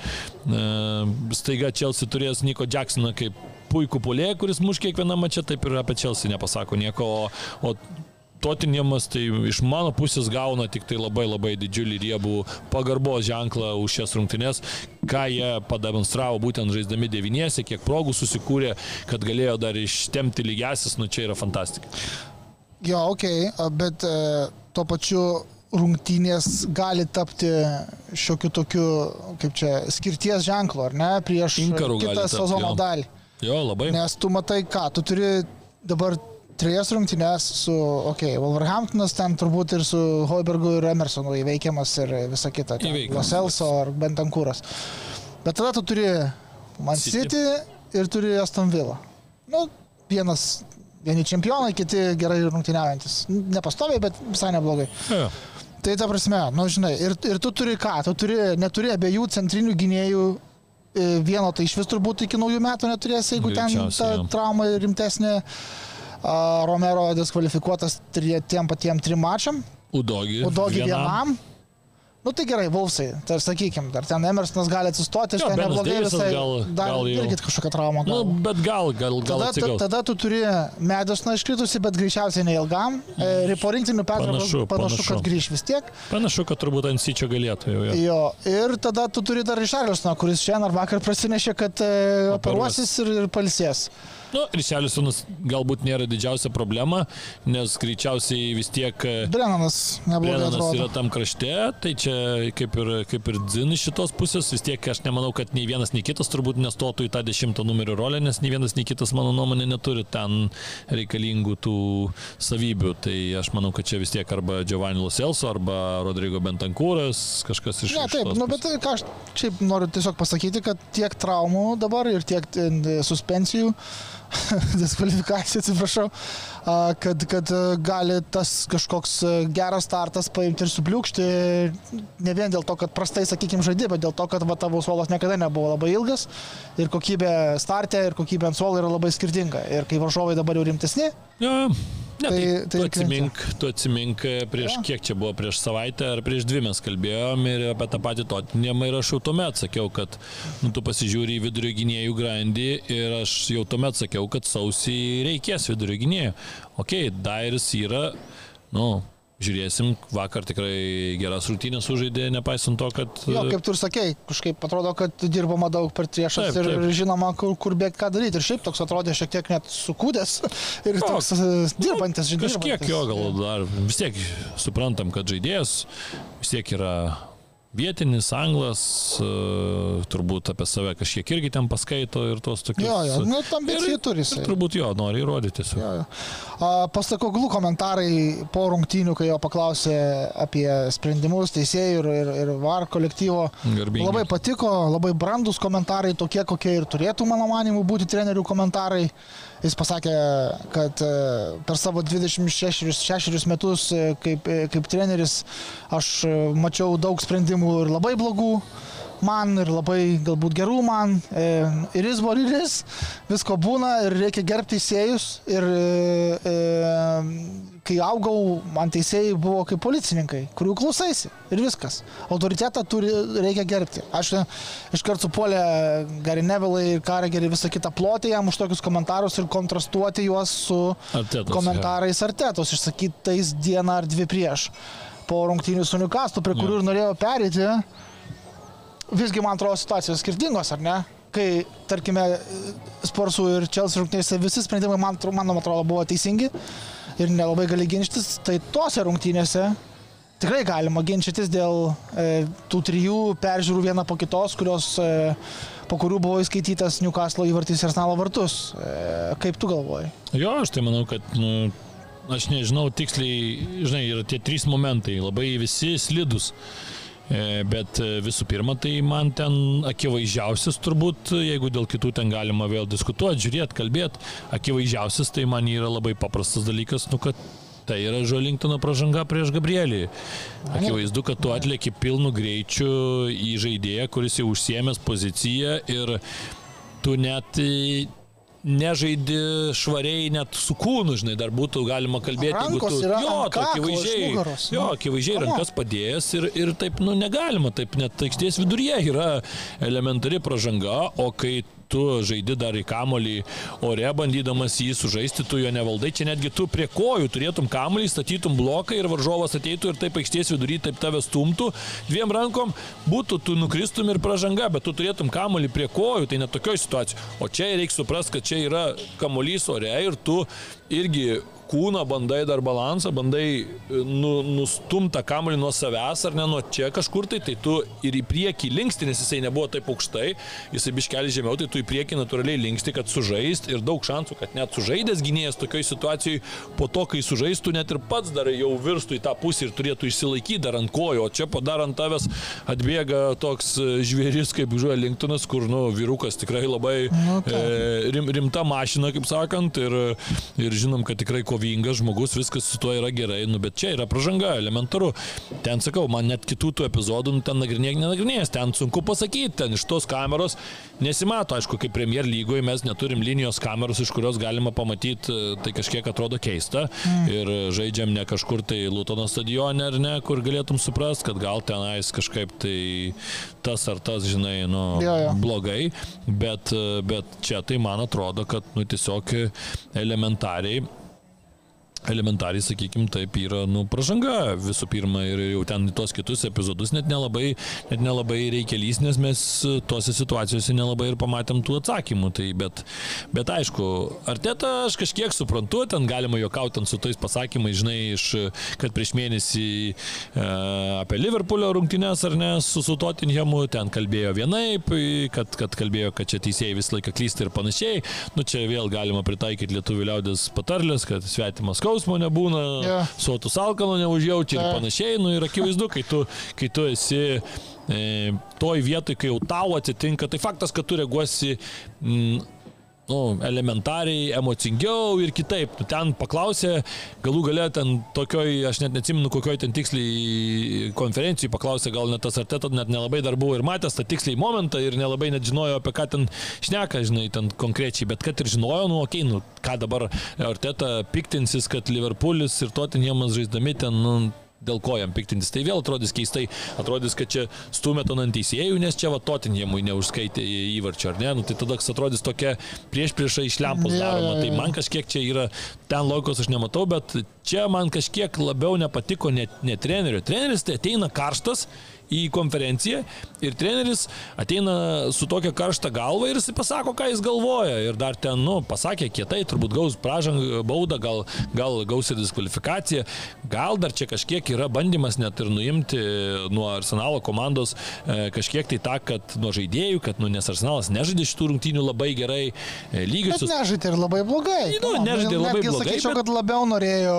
staiga Chelsea turės Niko Jacksoną kaip puikų polėją, kuris muš kiekvieną mačią, taip ir apie Chelsea nepasako nieko. O, o Totiniamas tai iš mano pusės gauna tik tai labai labai didžiulį riebų pagarbos ženklą už šias rungtynes, ką jie pademonstravo būtent žaisdami devyniese, kiek progų susikūrė, kad galėjo dar ištemti lygiasis, nu čia yra fantastika. Jo, ok, bet e, tuo pačiu rungtynės gali tapti šiokiu tokiu, kaip čia, skirties ženklu, ar ne, prieš Inkarų kitą sezono dalį. Jo, labai. Nes tu matai, ką, tu turi dabar trejas rungtynės su, okei, okay, Wolverhamptonas ten turbūt ir su Hoibergu ir Emersonu įveikiamas ir visa kita. Įveikiamas. Loselso ar Bentankūras. Bet tada tu turi Man City. City ir turi Aston Villa. Nu, vienas, vieni čempionai, kiti gerai rungtyniaujantis. Nepastoviai, bet visai neblogai. Jo. Tai ta prasme, nu žinai, ir, ir tu turi ką, tu turi, neturi abiejų centrinių gynėjų, e, vieno tai iš vis turbūt iki naujų metų neturės, jeigu ten ta jo. trauma rimtesnė. A, Romero diskvalifikuotas tri- tiem patiem trim mačiam, Udogi. Udogi vienam. Nu tai gerai, Vulsai, tai sakykim, dar ten Emersonas gali atsistoti, Jo, ten neblogai visai. gal- dar gal irgi kažkokią traumą. Nu, gavo. bet gal, gal, gal Tada, atsigaus. tada tu turi Medusną iškritusi, bet greičiausiai neilgam. E, ir po rinktinių Petras Panašu, panašu, panašu. kad grįž vis tiek. Panašu, kad turbūt ant syčio galėtų jau. jau. Jo, ir tada tu turi dar Richarlisoną, kuris šiandien ar vakar prasinešė, kad e, operuosis ir, ir palsės. Nu, Rišelisonas galbūt nėra didžiausia problema, nes greičiausiai vis tiek e, Brennanas neblogai Brennanas yra tam krašte, tai čia kaip ir, kaip ir dzin iš šitos pusės, vis tiek aš nemanau, kad nei vienas, nei kitas turbūt nestotų į tą dešimtą numerio rolę, nes nei vienas, nei kitas, mano nuomonė, neturi ten reikalingų tų savybių. Tai aš manau, kad čia vis tiek arba Giovanni Loselso, arba Rodrigo Bentankūras, kažkas iš Ne, taip, nu, bet ką aš šiaip noriu tiesiog pasakyti, kad tiek traumų dabar ir tiek ten, suspensijų, <laughs> diskvalifikacijų, atsiprašau, kad, kad gali tas kažkoks geras startas paimti ir supliūkšti, ne vien dėl to, kad prastai, sakykime, žaidė, bet dėl to, kad va, tavo suolas niekada nebuvo labai ilgas ir kokybė startė ir kokybė ant suolo yra labai skirtinga. Ir kai varžovai dabar jau rimtesni, Jo, ne, tai, Tai- tai, tu, atsimink, tu atsimink e, prieš Jo. kiek čia buvo, prieš savaitę ar prieš dvi mes kalbėjom ir apie tą patį Totinėmą ir aš jau tuomet sakiau, kad nu, tu pasižiūri į vidurio gynėjų grandį ir aš jau tuomet sakiau, kad sausį reikės vidurio gynėjų. Ok, Dairis yra, nu, žiūrėsim, vakar tikrai geras rungtynės sužaidė, nepaisant to, kad... jo, kaip tu ir sakei, kažkaip atrodo, kad dirbama daug per priešas Taip, ir, taip. ir žinoma, kur, kur bėgti, ką daryti. Ir šiaip toks atrodė šiek tiek net sukūdęs <laughs> ir Jo, toks e, dirbantis, žinai. Kažkiek jo gal dar vis tiek suprantam, kad žaidėjas vis tiek yra vietinis, anglas, e, turbūt apie save kažkiek irgi ten paskaito ir tos tokius. Jo, jo, nu, tam ambicijų turi ir turbūt jo, nori įrodyti. Jo, jo. Pasako glų komentarai po rungtynių, kai jo paklausė apie sprendimus teisėjų ir, ir, ir VAR kolektyvo. Garbingi. Labai patiko, labai brandus komentarai, tokie kokie ir turėtų, mano manimu, būti trenerių komentarai. Jis pasakė, kad e, per savo 26 metus e, kaip, kaip treneris aš mačiau daug sprendimų ir labai blogų man ir labai galbūt gerų man. E, Ir jis buvo ir jis, visko būna ir reikia gerbti teisėjus. Ir e, e, kai augau, man teisėjai buvo kaip policininkai, kurių klausaisi ir viskas. Autoritetą turi, reikia gerbti. Aš iškart supuolė Gary Neville ir Karegerį visą kitą plotį jam už tokius komentarus ir kontrastuoti juos su Artetos, komentarais Artetos išsakytais dieną ar dvi prieš. Po rungtynių su Newcastle, prie kurių ir norėjau perėti, visgi man atrodo situacijos skirtingos, ar ne? Kai, tarkime, Sporsų ir Chelsea rungtynėse visi sprendimai, man, mano atrodo, buvo teisingi ir nelabai gali ginčytis, tai tose rungtynėse tikrai galima ginčytis dėl e, tų trijų peržiūrų viena po kitos, kurios, e, po kurių buvo įskaitytas Newcastle įvartis ir Arsenalo vartus. E, kaip tu galvoji? Jo, aš tai manau, kad, nu, aš nežinau tiksliai, žinai, yra tie trys momentai, labai visi slidus. E, Bet e, visų pirma, tai man ten akivaizdžiausias turbūt, jeigu dėl kitų ten galima vėl diskutuoti, žiūrėti, kalbėti, akivaizdžiausias tai man yra labai paprastas dalykas, nu kad tai yra Žolingtono pražanga prieš Gabrielį. Akivaizdu, kad tu atlieki pilnu greičiu į žaidėją, kuris jau užsiemęs poziciją ir tu net nežaidi švariai net su kūnu, žinai, dar būtų galima kalbėti, Rankos tu... jo, ant tu kaklo, akivaizdžiai, jo, nu. akivaizdžiai rankas padėjęs ir, ir taip, nu, negalima, taip net aikštės viduryje yra elementari pražanga, o kai tu žaidi dar į kamolį ore, bandydamas jį sužaisti, tu jo nevaldai, čia netgi tu prie kojų turėtum kamolį, statytum bloką ir varžovas ateitų ir taip aikštės vidury taip tave stumtų, dviem rankom būtų, tu nukristum ir pražanga, bet tu turėtum kamolį prie kojų, tai net tokioje situacijoje. O čia reikia suprasti, kad čia yra kamolys ore ir tu irgi kūną, bandai dar balansą, bandai e, nu, nustumtą kamuolį nuo savęs ar ne nuo čia kažkur tai, tai tu ir į priekį linksti, nes jisai nebuvo taip aukštai, jisai biškelį žemiau, tai tu į priekį natūraliai linksti, kad sužaist ir daug šansų, kad net sužaidęs gynėjas tokioje situacijoje, po to, kai sužaistų, net ir pats dar jau virstų į tą pusę ir turėtų išsilaikyti dar ant kojo, o čia padarant tavęs atbėga toks e, žvėris kaip Žuoja Linktonas, kur, nu, vyrukas tikrai labai nu, e, rim, rimta mašina, kaip sakant, ir, ir žinom, kad tikrai kovingas žmogus, viskas su tuo yra gerai, nu, bet čia yra pažanga, elementaru. Ten sakau, man net kitų tų epizodų, nu, ten nagrinėk, nenagrinėjęs, ten sunku pasakyti, ten iš tos kameros nesimato, aišku, kaip Premier lygoje mes neturim linijos kameros, iš kurios galima pamatyti, tai kažkiek atrodo keista mm. ir žaidžiam ne kažkur tai Lutono stadione ar ne, kur galėtum suprasti, kad gal tenais kažkaip tai tas ar tas, žinai, nu, jo, jo. blogai, bet, bet čia tai man atrodo, kad nu, tiesiog elementariai elementariai, sakykim, taip yra, nu, pažanga visų pirma ir jau ten tos kitus epizodus net nelabai, net nelabai reikia lys, nes mes tose situacijose nelabai ir pamatėm tų atsakymų. Tai, bet, bet aišku, Arteta aš kažkiek suprantu, ten galima juokauti su tais pasakymais, žinai, iš, kad prieš mėnesį e, apie Liverpoolio rungtynės ar ne su, su Tottenhamu, ten kalbėjo vienaip, kad, kad kalbėjo, kad čia teisėjai visą laiką klysta ir panašiai. Nu, čia vėl galima pritaikyti lietuvių liaudės patarlės, kad svetimas kaus skausmo nebūna, yeah. sotus alkano neužjaučia yeah. ir panašiai. Nu, ir akivaizdu, kai tu, kai tu esi e, toj vietoj, kai jau tau atsitinka, tai faktas, kad tu reaguosi mm, nu, elementariai, emocingiau ir kitaip. Ten paklausė, galų gale ten tokioj, aš net neatsimenu, kokioj ten tiksliai konferencijai paklausė, gal net tas artetas net nelabai dar buvo ir matęs tą tiksliai momentą ir nelabai net žinojo, apie ką ten šneka, žinai, ten konkrečiai, bet kad ir žinojo, nu, okei, okay, nu, ką dabar arteta piktinsis, kad Liverpoolis ir Tottenhamas žaisdami ten, nu, dėl ko jam piktintis. Tai vėl atrodys keistai, atrodys, kad čia stumėto ant teisėjų, nes čia va Totinjamui neužskaitė įvarčio, ar ne? Nu, tai tada atrodys tokia prieš priešą iš lempos daroma. Tai man kažkiek čia yra, ten logikos aš nematau, bet čia man kažkiek labiau nepatiko ne, ne trenerio. Treneris tai ateina karštas į konferenciją ir treneris ateina su tokia karšta galva ir jis pasako, ką jis galvoja. Ir dar ten, nu, pasakė kietai, turbūt gaus pražangą, baudą, gal, gal gaus ir diskvalifikaciją. Gal dar čia kažkiek yra bandymas net ir nuimti nuo Arsenalo komandos e, kažkiek tai tą, kad nuo žaidėjų, kad, nu, nes Arsenalas nežaidė šitų rungtynių labai gerai, e, lygiosius. Nežaidė ir labai blogai. Nu, nežaidė ir labai blogai. Sakyčiau, bet... kad labiau norėjo.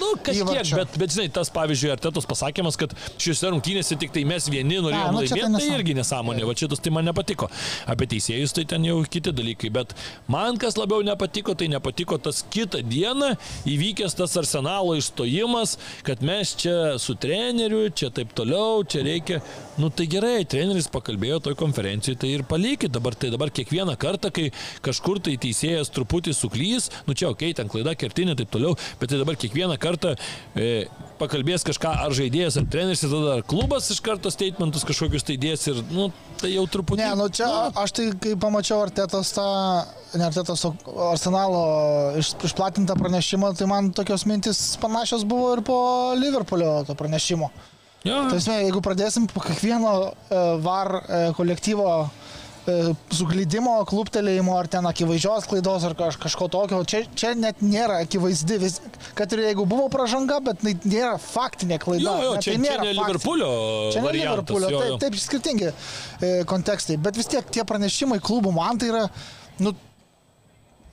Nu, kažkiek, bet, bet, žinai, tas, pavyzdžiui, Artetos pasakymas, kad šiuose rungtynėse tik tai mes vieni norėjom nu, laimėti, tai, tai irgi nesąmonė, va šitas tai man nepatiko. Apie teisėjus tai ten jau kiti dalykai, bet man kas labiau nepatiko, tai nepatiko tas kitą dieną įvykęs tas arsenalo išstojimas, kad mes čia su treneriu, čia taip toliau, čia reikia. Nu tai gerai, treneris pakalbėjo toj konferencijai, tai ir palikit dabar, tai dabar kiekvieną kartą, kai kažkur tai teisėjas truputį suklys, nu čia ok, ten klaida kertinė, taip toliau, bet tai dabar kiekvieną kartą e, pakalbės kažką ar žaidėjas, ar treneris, ir tada klubas iš karto statementus kažkokius tai dės ir, nu, tai jau truputį. Ne, nu čia nu. aš tai, kai pamačiau Artetas tą, ne Artetas, o Arsenalo iš, išplatintą pranešimą, tai man tokios mintis panašios buvo ir po Liverpoolio to pranešimo. Jo. Tai esmė, jeigu pradėsim po kiekvieno uh, VAR uh, kolektyvo suklydimo, kluptelėjimo ar ten akivaizdžios klaidos ar kaž, kažko tokio, čia, čia net nėra akivaizdi, vis, kad ir jeigu buvo pražanga, bet tai nėra faktinė klaida. Jo, jo, ne, čia, tai čia ne Liverpoolio. Čia ne Liverpoolio, jo, jo. taip, taip skirtingi e, kontekstai, bet vis tiek tie pranešimai klubų man tai yra, nu,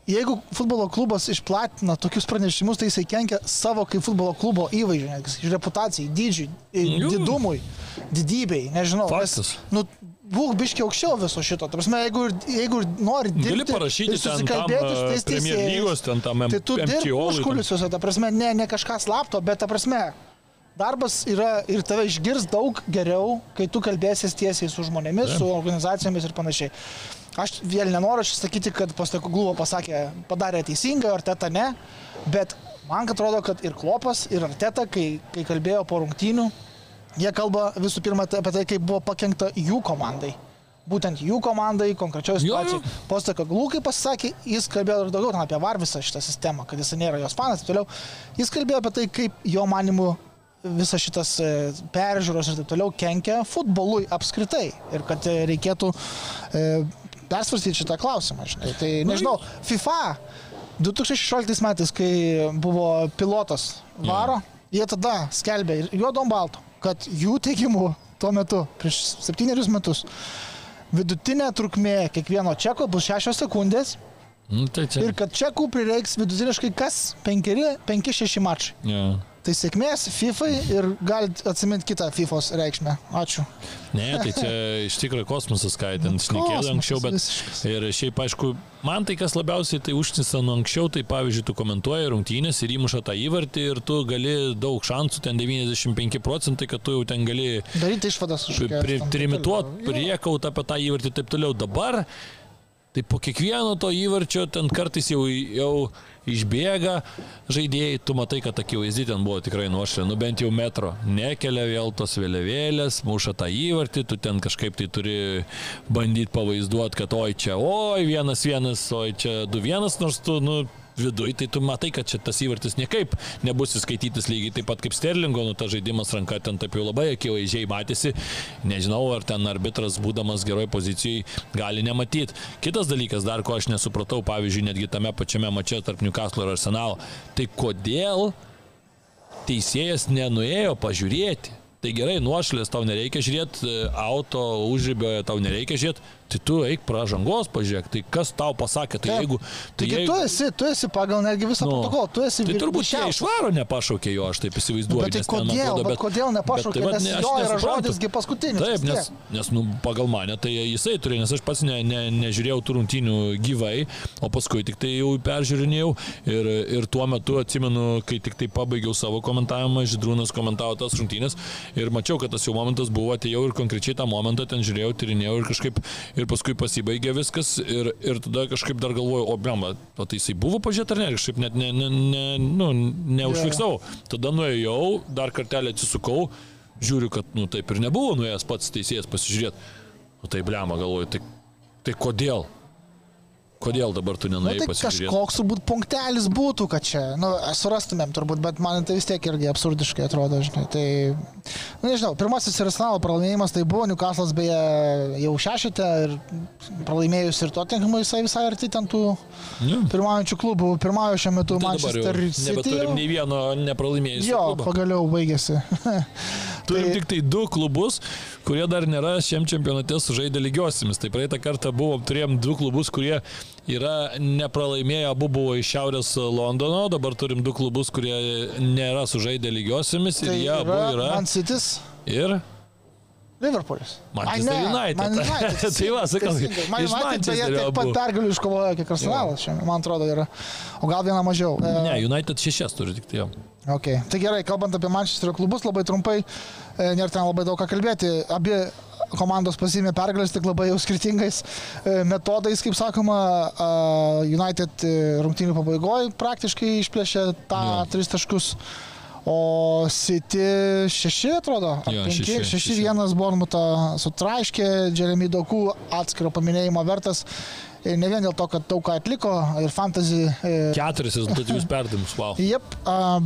jeigu futbolo klubas išplatina tokius pranešimus, tai jisai kenkia savo kaip futbolo klubo įvaizdžiui, reputacijai, dydžiui, didumui, didybei, nežinau. Faktas. Nes, nu, būk biškiai aukščiau viso šito. Ta prasme, jeigu, jeigu nori dirbti, Gali parašyti tam susikalbėti su tais Premier teisėjais, tam Tai tu dirbi užkulisiuose, ta prasme, ne, ne kažką slapto, bet ta prasme, darbas yra ir tave išgirs daug geriau, kai tu kalbėsies tiesiai su žmonėmis, Taip. su organizacijomis ir panašiai. Aš vėl nenoriu čia sakyti, kad Pastakogluvo pasakė, padarė teisingai, ar teta ne, bet man atrodo, kad ir Klopas, ir Arteta, kai, kai kalbėjo po rungtynių, jie kalba visų pirma apie tai, kaip buvo pakengta jų komandai. būtent jų komandai, konkrečioje Jo, jo. situacijoje. Postą Kaglų, kaip pasakė, jis kalbėjo ir daugiau apie VAR visą šitą sistemą, kad jis nėra jos fanas toliau. Jis kalbėjo apie tai, kaip jo manimu visas šitas e, peržiūros ir taip toliau kenkia futbolui apskritai ir kad e, reikėtų e, persvarstyti šitą klausimą. Žinai. Tai nežinau, FIFA 2016 metais, kai buvo pilotas varo, jie tada skelbė ir juodom balto, kad jų teigimu tuo metu, prieš septynerius metus, vidutinė trukmė kiekvieno čeko bus 6 sekundės Nu, tai čia. ir kad čekų prireiks vidutiniškai kas 5-6 mačai. Ja. Tai sėkmės FIFA ir galite atsiminti kitą FIFA reikšmę. Ačiū. Ne, tai čia <laughs> iš tikrųjų kosmosas, ką ten šnekėjo anksčiau, bet visiškas. ir šiaip aišku, man tai kas labiausiai tai užtisa nuo anksčiau, tai pavyzdžiui, tu komentuoji rungtynės ir įmuša tą įvartį ir tu gali daug šansų, ten 95 procentai, kad tu jau ten gali Daryti išvadas už trimituoti, priekaut apie tą įvartį ir taip toliau. Dabar, tai po kiekvieno to įvarčio ten kartais jau, jau išbėga žaidėjai, tu matai, kad akivaizdį ten buvo tikrai nuošlė, nu bent jau metro. Nekelia vėl tos vėliavėlės, muša tą įvartį, tu ten kažkaip tai turi bandyti pavaizduoti, kad oi čia, oi vienas vienas, oi čia du vienas, nors tu, nu, viduje, tai tu matai, kad čia tas įvartis niekaip nebus įskaitytas lygiai taip pat kaip Sterlingo, nu ta žaidimas ranka ten taip jau labai akivaizdžiai matėsi. Nežinau, ar ten arbitras, būdamas geroj pozicijai, gali nematyti. Kitas dalykas, dar ko aš nesupratau, pavyzdžiui, netgi tame pačiame mače tarp Newcastle ir Arsenal, tai kodėl teisėjas nenuėjo pažiūrėti. Tai gerai, nuošlės tau nereikia žiūrėti, auto užribioje tau nereikia žiūrėti, tai tu eik pražangos pažiūrėk, tai kas tau pasakė, tai Taip. jeigu... Tai Taigi jeigu, tu esi, tu esi pagal netgi visą Nu, protokolą, tu esi Tai turbūt čia išvaro nepašaukė jo, aš taip įsivaizduoju. Bet tai nes ten, kodėl, atrodo, bet kodėl nepašaukė, tai vat nes ne- jo yra žodisgi paskutinis, Taip, nes, nes nu, pagal mane tai jisai turėjo, nes aš pats ne, ne, nežiūrėjau tų rungtynių gyvai, o paskui tik tai jau peržiūrinėjau ir, ir tuo metu atsimenu, kai tik tai pabaigiau savo komentavimą, Židrūnas komentavo tas rungtynės ir mačiau, kad tas jau momentas buvo, atėjau ir konkrečiai tą momentą ten žiūrėjau, tyrinėjau ir kažkaip ir paskui pasibaigė viskas ir, ir tada kažkaip dar galvojau, o blema, o tai jisai buvo pažiūrėti ar ne, kažkaip net ne, ne, ne, nu, neužfiksau. Tada nuėjau, dar kartelį atsisukau, žiūriu, kad nu, taip ir nebuvo nuėjęs pats teisėjas pasižiūrėti. O tai blema galvoju, tai, tai kodėl? Kodėl dabar tu Nu, nenuėjai tai pasižiūrėti? kažkoks turbūt punktelis būtų, kad čia, nu, surastumėm turbūt, bet man tai vis tiek irgi absurdiškai atrodo, žinai. Tai, nu, nežinau, pirmasis Arsenalo pralaimėjimas tai buvo, Newcastle'as beje jau šešite ir pralaimėjus ir Tottenhamui jisai visai arti ten tų Nu, pirmaujančių klubų. Pirmaujo šiuo metu tai Manchester City. nebeturim nei vieno nepralaimėjusio. Jo, klubo. pagaliau baigėsi. <laughs> Turim tai- tik tai du klubus, kurie dar nėra šiam čempionate sužaidę lygiosiamis. Tai praeitą kartą buvo, turėjom du klubus, kurie yra nepralaimėję, abu buvo iš Šiaurės Londono, dabar turim du klubus, kurie nėra sužaidę lygiosiamis ir Tai jie abu yra. Man City's. Ir Liverpoolis. Manchester ne, United. Man United. <laughs> Tai va, sakau. Man United beje taip pat pergalių iškovojo kiek Arsenalas, šiandien, man atrodo, yra. O gal vieną mažiau. E, Ne, United šešias turi tik tai jo. Okay. Tai gerai, kalbant apie Manchesterio klubus, labai trumpai, e, nėra ten labai daug ką kalbėti. Abi komandos pasimė pergalės tik labai jau skirtingais e, metodais, kaip sakoma, United e, rungtynių pabaigoje praktiškai išplėšė tą Jo. tris taškus. O City šeši atrodo, ar Jo, penki, šeši, šeši šeši. vienas Bormutą sutraiškė, Jeremy Dokų atskiro paminėjimo vertas. Ir ne vien dėl to, kad daug ką atliko ir fantasy e, Keturis rezultatyvius <laughs> perdavimus, wow. Jep,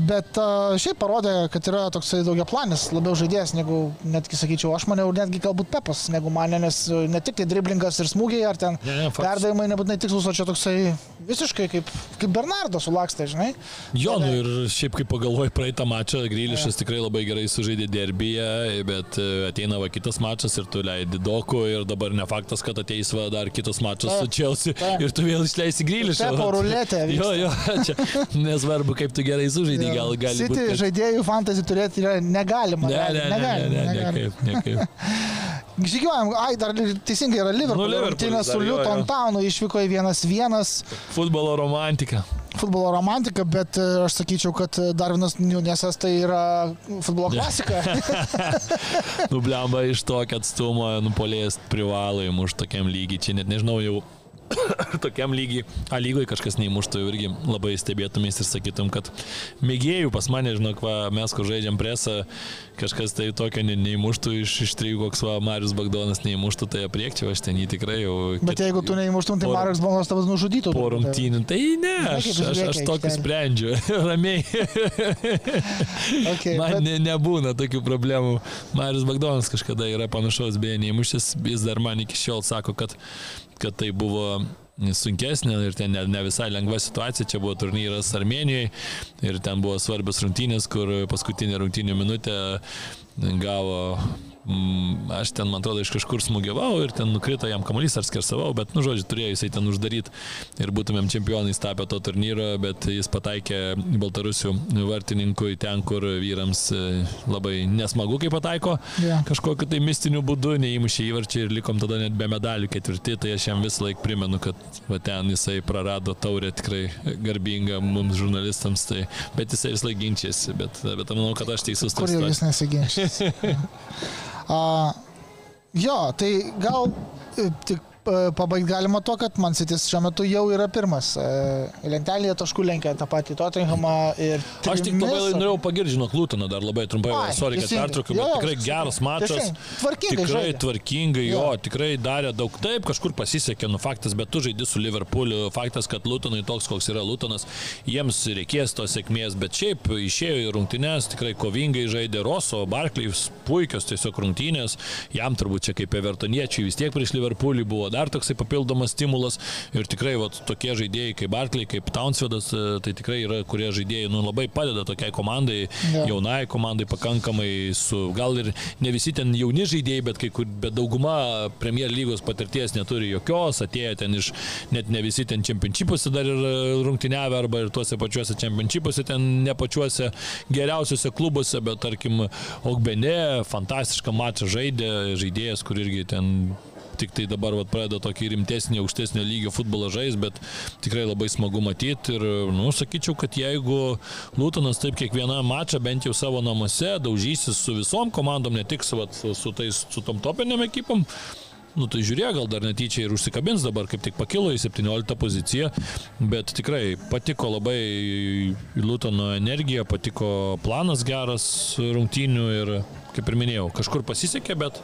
bet šiaip parodė, kad yra toksai daugia planis, labiau žaidėjas negu, netgi sakyčiau, aš maniau, netgi galbūt Pepas, negu mane, nes ne tik tai driblingas ir smūgiai, ar ten Ne, ne, perdavimai nebūtinai tikslus, o čia toksai visiškai kaip, kaip Bernardo sulakstė, žinai. Jo, nu ir šiaip kaip pagalvoju praeitą mačą, Grylišas tikrai labai gerai sužaidė derbyje, bet e, ateina va kitas mačas ir tu leidi doku ir dabar ne faktas, kad ateis va dar kitas mačas su Taip, Taip. ir tu vėl išleisi Grylišą. Pepo ruletė Jo, jo, čia nesvarbu, kaip tu gerai sužaidai, gal gali City būti. kad- žaidėjų fantasy turėti yra negalima. Ne, ne, ne, ne, negalima, ne, negalima. nekaip, nekaip. <laughs> Žygiuojam, ai, dar teisingai yra Liverpool. Nu, Rungtynės su Luton. Townu išvyko į 1-1. Futbolo romantika. futbolo romantika, bet e, aš sakyčiau, kad e, Darvinas Nunesas tai yra futbolo klasika. <laughs> Nublemba iš tokio atstumo, nupolės privalo įmuš tokiam lygiai. Čia net nežinau jau <coughs> tokiam lygiai, A lygoje kažkas neįmuštų, irgi labai stebėtumės ir sakytum, kad mėgėjų pas mane, žinok, va, mes kur žaidžiam presą, kažkas tai tokio ne, neįmuštų iš, iš trijų, koks va, Marius Bagdonas neįmuštų, tai apriekčiau, aš ten jį tikrai jau... Bet ket, jeigu tu neįmuštum, tai Marius Bagdonas tavas nužudytų. Po rungtynių, tai ne, aš, aš, aš tokį sprendžiu, <laughs> ramiai. <laughs> okay, Man bet... ne, nebūna tokių problemų. Marius Bagdonas kažkada yra panašaus, beje, neįmušęs, jis dar man iki šiol sako, kad, kad tai buvo sunkesnė ir ten ne, ne visai lengva situacija. Čia buvo turnyras Armenijoje ir ten buvo svarbios rungtynės, kur paskutinė rungtynė minutė gavo Mm, aš ten, man atrodo, iš kažkur smūgiavau ir ten nukrito jam kamuolys ar skersavau, bet, nu, žodžiu, turėjo jisai ten uždaryti ir būtumėm čempionais tapę to turnyro, bet jis pataikė Baltarusių vartininkui ten, kur vyrams e, labai nesmagu, kai pataiko yeah. kažkokiu tai mistiniu būdu, neįmušė įvarčiai ir likom tada net be medalių ketvirti, tai aš jam visą laiką primenu, kad va, ten jisai prarado taurę tikrai garbingą mums žurnalistams, tai, bet jisai visą laiką ginčiasi, bet, bet manau, kad aš teisus. Kur jau jis nesiginčia? <laughs> A, jo, tai gal e, tik pabaigti galima to, kad Man City's šiuo metu jau yra pirmas. E, lentelėje taškų lenkia tą patį Tottenhamą ir... Trimis. Aš tik labai norėjau pagirti, žinok, Lūtoną dar labai trumpai, Ai, sorry, kad pertraukiu, bet tikrai geras mačas. Tvarkingai. Tikrai žaidė. tvarkingai, jo, jo, tikrai darė daug taip, kažkur pasisekė, nu faktas, bet tu žaidži su Liverpooliu, faktas, kad Lūtonai toks, koks yra Lūtonas, jiems reikės tos sėkmės, bet šiaip išėjo į rungtynes, tikrai kovingai žaidė Roso, Barclays, puikios tiesiog rungtynės, jam turbūt čia kaip Evertoniečiai vis tiek prieš Liverpoolį buvo dar toksai papildomas stimulas ir tikrai vat, tokie žaidėjai kaip Barkley, kaip Townsvedas, e, tai tikrai yra, kurie žaidėjai nu, labai padeda tokiai komandai, ja. jaunai komandai pakankamai su, gal ir ne visi ten jauni žaidėjai, bet, kai kur, bet dauguma Premier lygos patirties neturi jokios, atėjo ten iš, net ne visi ten čempionšipuose dar ir rungtyniavę arba ir tuose pačiuose čempionšipuose, ten ne pačiuose geriausiuose klubuose, bet tarkim Ogbene fantastišką mačą žaidė, žaidėjas, kur irgi ten tik tai dabar vat, pradeda tokį rimtesnį, aukštesnio lygio futbolą žais, bet tikrai labai smagu matyti ir, nu, sakyčiau, kad jeigu Lūtonas taip kiekvieną mačą bent jau savo namuose daužysis su visom komandom, ne tik su, vat, su, tais, su tom topiniam ekipom, Nu tai žiūrėk, gal dar netyčia ir užsikabins dabar, kaip tik pakilo į 17 poziciją, bet tikrai patiko labai Lutono energija, patiko planas geras rungtynių ir, kaip ir minėjau, kažkur pasisekė, bet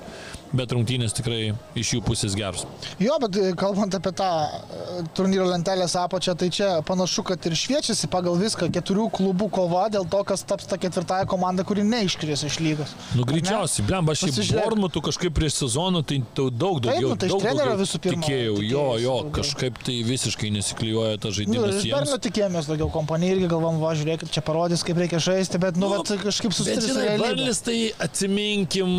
bet rungtynės tikrai iš jų pusės geros. Jo, bet e, kalbant apie tą e, turnyro lentelės apačią, tai čia panašu, kad ir šviečiasi pagal viską keturių klubų kova dėl to, kas taps ta ketvirtąją komanda, kuri neiškris iš lygos. Nu, greičiausiai, blem, aš į Bormutų kažkaip prieš sezoną, tai daug daugiau. Taip, nu, tai daug trenerio visų pirma. Tikėjau, jo, jo, kažkaip tai visiškai nesiklijuoja ta žaidimas. Nu, dar netikėjomės daugiau kompanijai irgi galvom, va, žiūrėkit, čia parodys, kaip reikia žaisti, bet, nu, nu vat, kažkaip susidarė. Barlis tai atsiminkim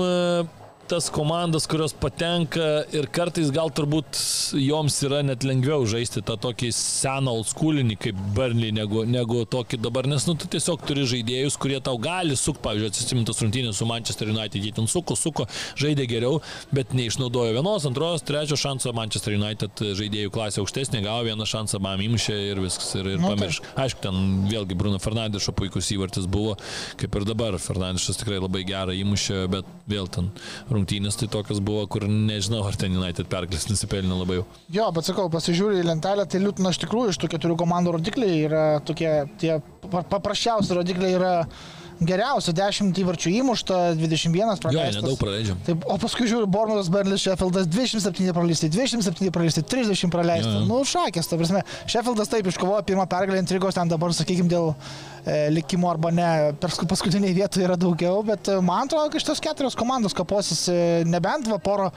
tas komandas, kurios patenka ir kartais gal turbūt joms yra net lengviau žaisti tą tokį seną old schoolinį kaip Burnley negu, negu tokį dabar, nes nu, tu tiesiog turi žaidėjus, kurie tau gali sukti, pavyzdžiui, atsisimtas rungtynės su Manchester United, jie ten suko, suko, žaidė geriau, bet neišnaudojo vienos, antros, trečios šanso Manchester United žaidėjų klasė aukštesnė, gavo vieną šansą, bam, įmušė ir viskas, ir, ir nu, pamiršk. Aišku, ten vėlgi Bruno Fernandešo puikus įvartis buvo, kaip ir dabar, Fernandešas tikrai labai gerą įmušė, bet vėl ten rungtynės tai tokios buvo, kur nežinau, ar ten United pergalės nusipelnė labai jau. Jo, bet sakau, pasižiūrėjau į lentelę, tai Liūtina iš tikrųjų iš tų keturių komandų rodikliai yra tokie, tie paprasčiausi rodikliai yra geriausia, 10 įvarčių įmušta, 21 praleistas. Jo, nedaug praleidžiam. Taip, o paskui žiūriu, Bormutas, Berlis, Sheffieldas, 27 praleisti, 27 praleisti, 30 praleisti. Jo, jo. Nu, šakės, ta prasme. Sheffieldas taip iškovojo pirmą pergalę intrigos, ten dabar, sakykime, dėl e, likimo arba ne, paskutiniai vietoje yra daugiau, bet e, man atrodo, kad šitos keturios komandos kaposis e, nebent va poro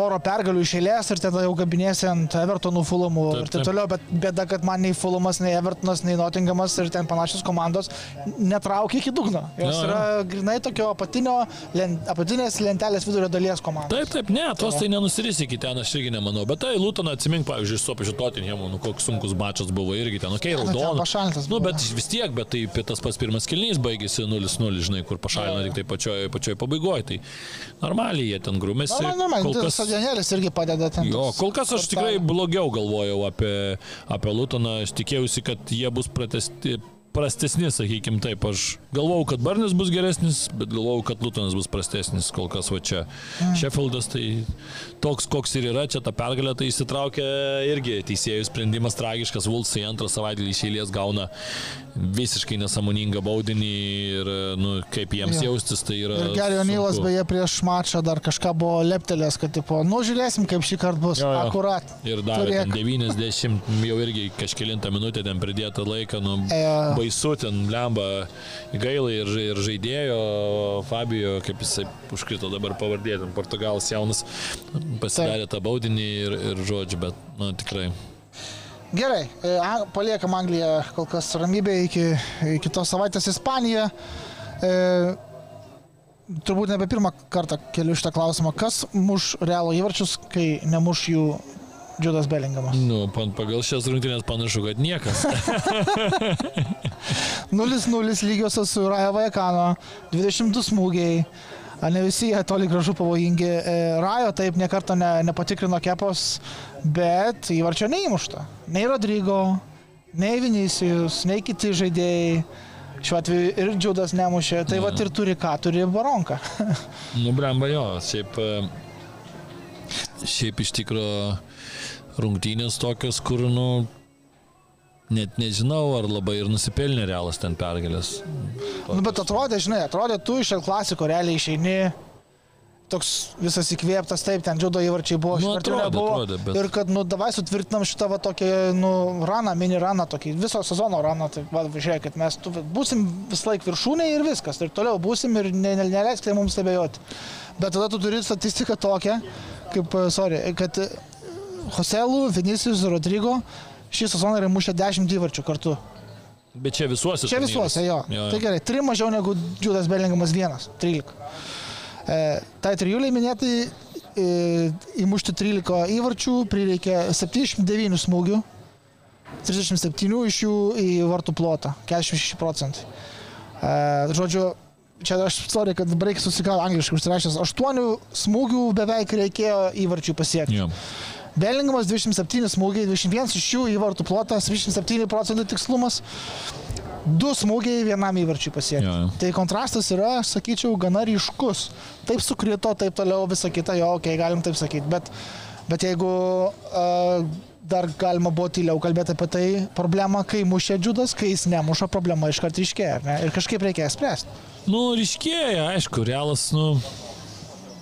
porą pergalių iš eilės ir tada jau kabinėsi ant Evertonų fulumų ir taip toliau, bet bėda, kad man nei fulumas, nei Evertonas, nei Nottingamas ir ten panašios komandos netraukia iki dugno. Jos yra grinai tokio apatinio, lent, apatinės lentelės vidurio dalies komandos. Taip, taip, ne, tos tai nenusirys iki ten, aš irgi nemanau, bet tai Lutoną atsimink, pavyzdžiui, su pačiu Tottenhamu, nu koks sunkus mačas buvo irgi ten, okei, <laughs> okay, raudonas. Nu, bet vis tiek, bet tai tas pats pirmas kilnys baigėsi 0-0, žinai, kur pašalino tik tai pačioje pačioj pabaigoje, tai normaliai jie ten grumėsi. Normaliai, normaliai, kol kas stadionėlis irgi padeda ten. Jo, kol kas aš tikrai blogiau galvojau apie, apie Lutoną, aš tikėjausi, kad jie bus pratesti prastesni, sakykim taip. Aš galvau, kad Barnis bus geresnis, bet galvau, kad Lutonas bus prastesnis kol kas va čia. Mm. Sheffieldas tai toks, koks ir yra, čia ta pergalė tai įsitraukia irgi teisėjų sprendimas tragiškas, Vulsai antrą savaitę iš eilės gauna visiškai nesąmoningą baudinį ir nu, kaip jiems ja. jaustis, tai yra... Ir Gary O'Neillas beje prieš mačą dar kažką buvo leptelės, kad tipo, nu žiūrėsim, kaip šį kartą bus. Jo, jo. Akurat. Ir dar 90 jau irgi kažkėlintą minutę ten pridėtą laiką, nu, e, baisu ten lemba gailai ir, ir žaidėjo Fabio, kaip jisai užkrito dabar pavardė, ten portugalas jaunas, pasidarė tą baudinį ir, ir žodžiu, bet nu, tikrai. Gerai, e, paliekam Angliją kol kas ramybė iki kitos savaitės Ispaniją. E, turbūt nebe pirmą kartą keliu šitą klausimą. Kas muš realo įvarčius, kai nemuš jų Džudas Belingamas. Nu, pagal šias rungtynės panašu, kad niekas. <laughs> <laughs> 0-0 lygiosios su Raja Vajakano, 22 smūgiai. Ne visi jie toli gražu pavojingi. E, Rajo taip nekarto ne, nepatikrino kepos, bet įvarčio neįmušta. Nei Rodrygo, nei Vinicijus, nei kiti žaidėjai. Šiuo atveju ir Džiudas nemušė, tai ja. va ir turi ką, turi baronką. <laughs> nu, blemba jo, šiaip, šiaip iš tikrųjų rungtynės tokios, kur, nu, net nežinau, ar labai ir nusipelnė realas ten pergalės. Nu, bet atrodė, žinai, atrodė, tu iš El klasiko realiai išeini toks visas įkvėptas, taip, ten džiudo įvarčiai buvo, nu, atrodė, nebuvo. Atrodė, bet... Ir kad, nu, davai sutvirtinam šitą va tokį, nu, raną, mini raną, tokį viso sezono raną, tai, va, žiūrėkit, mes tu, būsim vis laik viršūnė ir viskas, ir toliau būsim ir ne, ne, neleiskite mums stebėjoti. Bet tada tu turi statistiką tokią, kaip, sorry, kad Joselų, Vinicijus, Rodrygo šį sezoną yra mušę 10 įvarčių kartu. Bet čia visuose. Čia visuose, jo. jo. Tai gerai, 3 mažiau negu Džiudas Belingamas 1, 13. E, tai trijuliai minėtai e, įmušti 13 įvarčių prireikė 79 smūgių, 37 iš jų į vartų plotą, 46 procentai. E, žodžiu, čia aš sorry, kad reikia susikau angliškai užsirašęs, 8 smūgių beveik reikėjo įvarčių pasiekti. Yeah. Belingamas 27 smūgiai, 21 iš jų į vartų plotas, 27 procentų tikslumas. Du smūgiai vienam įvarčiui pasiekti. Ja, ja. Tai kontrastas yra, sakyčiau, gana ryškus. Taip sukrito, taip toliau, visa kita, jo, okei, okay, galim taip sakyti. Bet, bet jeigu uh, dar galima buvo tyliau kalbėti apie tai, problema, kai mušė džiudas, kai jis nemuša, problema iškart ryškėja. Ir kažkaip reikia spręsti. Nu, ryškėja, aišku, realas, nu,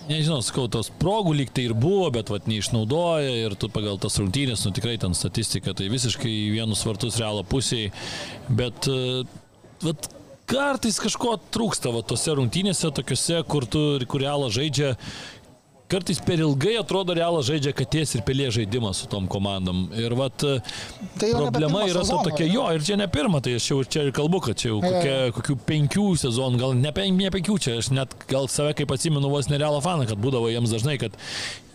nežinau, sakau, tos progų lyg tai ir buvo, bet vat neišnaudoja ir tu pagal tas rungtynės, nu tikrai ten statistika, tai visiškai vienus vartus realo pusiai, bet e, vat kartais kažko trūksta va tose rungtynėse, tokiuose, kur tu, kur realą žaidžia kartais per ilgai atrodo realas žaidžia katės ir pelė žaidimą su tom komandom. Ir vat tai problema yra ta tokia, jo, ir čia ne pirma, tai aš jau čia ir kalbu, kad čia jau kokia, kokių penkių sezonų, gal ne, pen, ne penkių, čia aš net gal save kaip atsimenu vos nerealą faną, kad būdavo jiems dažnai, kad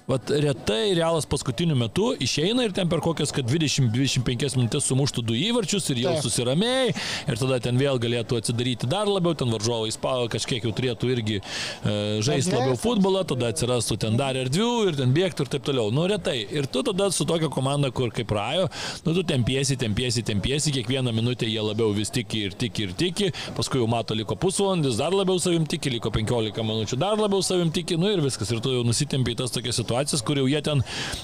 Vat retai realas paskutiniu metu išeina ir ten per kokias, kad 20-25 minutės sumuštų du įvarčius ir jau susiramėjai ir tada ten vėl galėtų atsidaryti dar labiau, ten varžovai spavo kažkiek jau turėtų irgi e, žaisti labiau futbolą, tada atsirastų ten dar erdvių ir ten bėgtų ir taip toliau. Nu retai. Ir tu tada su tokia komanda, kur kaip Rajo, nu tu tempiesi, tempiesi, tempiesi, kiekvieną minutę jie labiau vis tiki ir tiki ir tiki, paskui jau mato liko pusvalandis, dar labiau savim tiki, liko 15 minučių, dar labiau savim tiki, nu ir viskas. Ir tu jau nusitempiai tas tokias situacijas situacijas, kur jau jie ten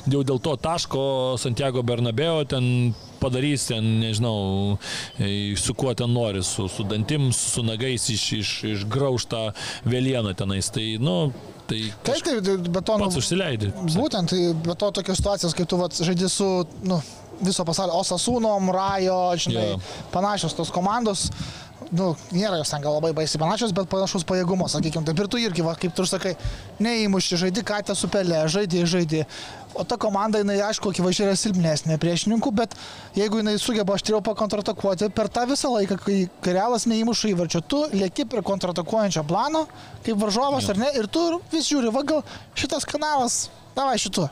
jau dėl to taško Santiago Bernabeo ten padarys ten, nežinau, e, su kuo ten nori, su, su dantim, su nagais iš, iš, išgraužtą vėlieną tenais. Tai, nu, tai taip, taip, bet to... Pats nu, užsileidai. Būtent, tai be to tokios situacijos, kai tu vat, žaidži su, nu, viso pasaulio Osasūnom, Rajo, žinai, yeah. panašios tos komandos nu, nėra jos ten gal labai baisiai panašios, bet panašus pajėgumas, sakykime. Taip ir tu irgi, va, kaip tu sakai, neįmušti, žaidži katę su pelė, žaidži, žaidži. O ta komanda, jinai, aišku, akivaizdžiai yra silpnesnė priešininkų, bet jeigu jinai sugeba aštriau pakontratakuoti, per tą visą laiką, kai realas neįmuša įvarčio, tu lieki prie kontratakuojančio plano, kaip varžovas ja. ar ne, ir tu vis žiūri, va gal šitas kanalas, davai šitu.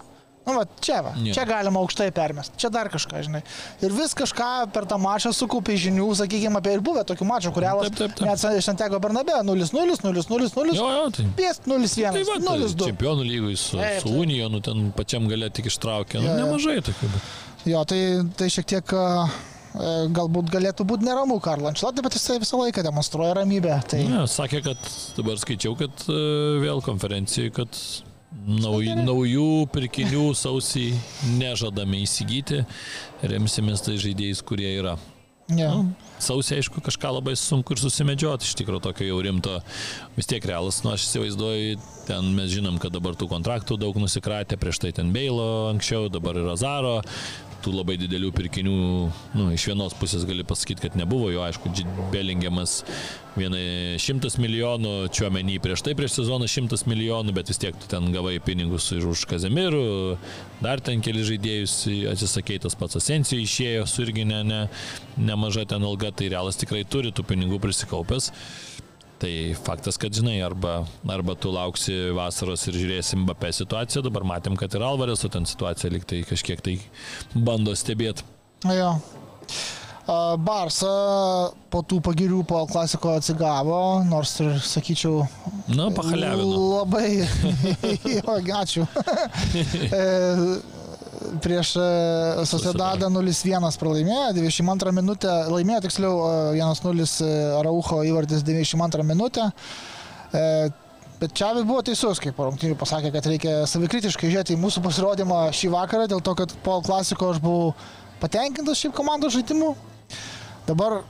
Nu, va, čia, va, yeah. čia galima aukštai permest, čia dar kažką, žinai. Ir vis kažką per tą mačą sukupė žinių, sakykime, apie ir buvę tokių mačų, kurie net Santego Bernabė 0-0, 0-0, 0-0. Jo, jo, tai. Piest 0-1. Tai va, 0-2. Tai čempionų lygui su, taip, su Unijonu nu, ten pačiam galė tik ištraukė. Nu, nemažai tokių. Bet... Jo, tai, tai šiek tiek uh, galbūt galėtų būti neramu Karlo Ančelotė, bet jisai visą laiką demonstruoja ramybę. Tai... Ne, sakė, kad dabar skaičiau, kad e, vėl konferencijai, kad nauj, naujų pirkinių sausį nežadame įsigyti, remsimės tai žaidėjais, kurie yra. Yeah. Nu, sausį, aišku, kažką labai sunku ir susimedžioti, iš tikrųjų tokio jau rimto, vis tiek realas, nu aš įsivaizduoju, ten mes žinom, kad dabar tų kontraktų daug nusikratė, prieš tai ten Beilo anksčiau, dabar yra Zaro, tų labai didelių pirkinių, nu, iš vienos pusės gali pasakyti, kad nebuvo, jo aišku, Belingiamas vienai šimtas milijonų, čiuomenį prieš tai prieš sezoną šimtas milijonų, bet vis tiek tu ten gavai pinigus už Kazemirų, dar ten keli žaidėjus atsisakei, tas pats Asensijų išėjo, su irgi ne, ne, nemaža ten alga, tai realas tikrai turi tų pinigų prisikaupęs. Tai faktas, kad žinai, arba, arba tu lauksi vasaros ir žiūrėsim BP situaciją, dabar matėm, kad ir Alvarės, o ten situacija liktai kažkiek tai bando stebėti. Jo. Barsa po tų pagirių po klasiko atsigavo, nors ir sakyčiau. Na, pahaliavino. Labai. <laughs> jo, ačiū. <laughs> E, prieš e, Sociedadą 0-1 pralaimėjo, 92 minutę laimėjo, tiksliau 1-0 Araucho įvartis 92 minutę. E, bet Čiavis buvo teisus, kaip rungtynių pasakė, kad reikia savikritiškai žiūrėti į mūsų pasirodymą šį vakarą, dėl to, kad po klasiko aš buvau patenkintas šiaip komandos žaidimu. Dabar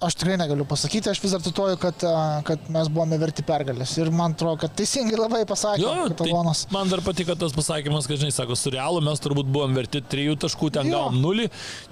aš tikrai negaliu pasakyti, aš vis dar cituoju, kad, kad mes buvome verti pergalės. Ir man atrodo, kad teisingai labai pasakė jo, Katalonas. Tai man dar patiko tas pasakymas, kad, žinai, sako, su realu mes turbūt buvom verti 3 taškų, ten jo. gavom 0,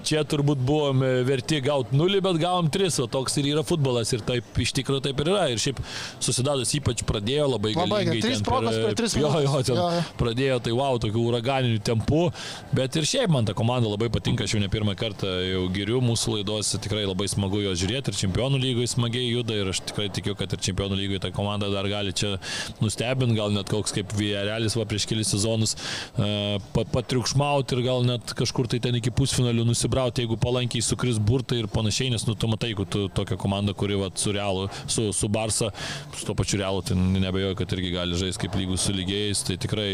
čia turbūt buvom verti gauti 0, bet gavom 3, o toks ir yra futbolas ir taip iš tikrųjų taip ir yra. Ir šiaip susidadas ypač pradėjo labai gerai. Labai gerai, 3 progos per 3 jo, jo, ten jo, jo. pradėjo tai wow, tokių uraganinių tempų, bet ir šiaip man ta komanda labai patinka, aš jau ne pirmą kartą jau geriu mūsų laidose, tikrai labai smagu jo žiūrėti ir čempionų lygoje smagiai juda ir aš tikrai tikiu, kad ir čempionų lygoje ta komanda dar gali čia nustebinti, gal net koks kaip Vierelis va prieš kelius sezonus uh, patriukšmauti ir gal net kažkur tai ten iki pusfinalių nusibrauti, jeigu palankiai sukris burtai ir panašiai, nes nu tu matai, jeigu tu tokia komanda, kuri va, su Realu, su, su Barsa, su to pačiu Realu, tai nebejoju, kad irgi gali žaisti kaip lygus su lygiais, tai tikrai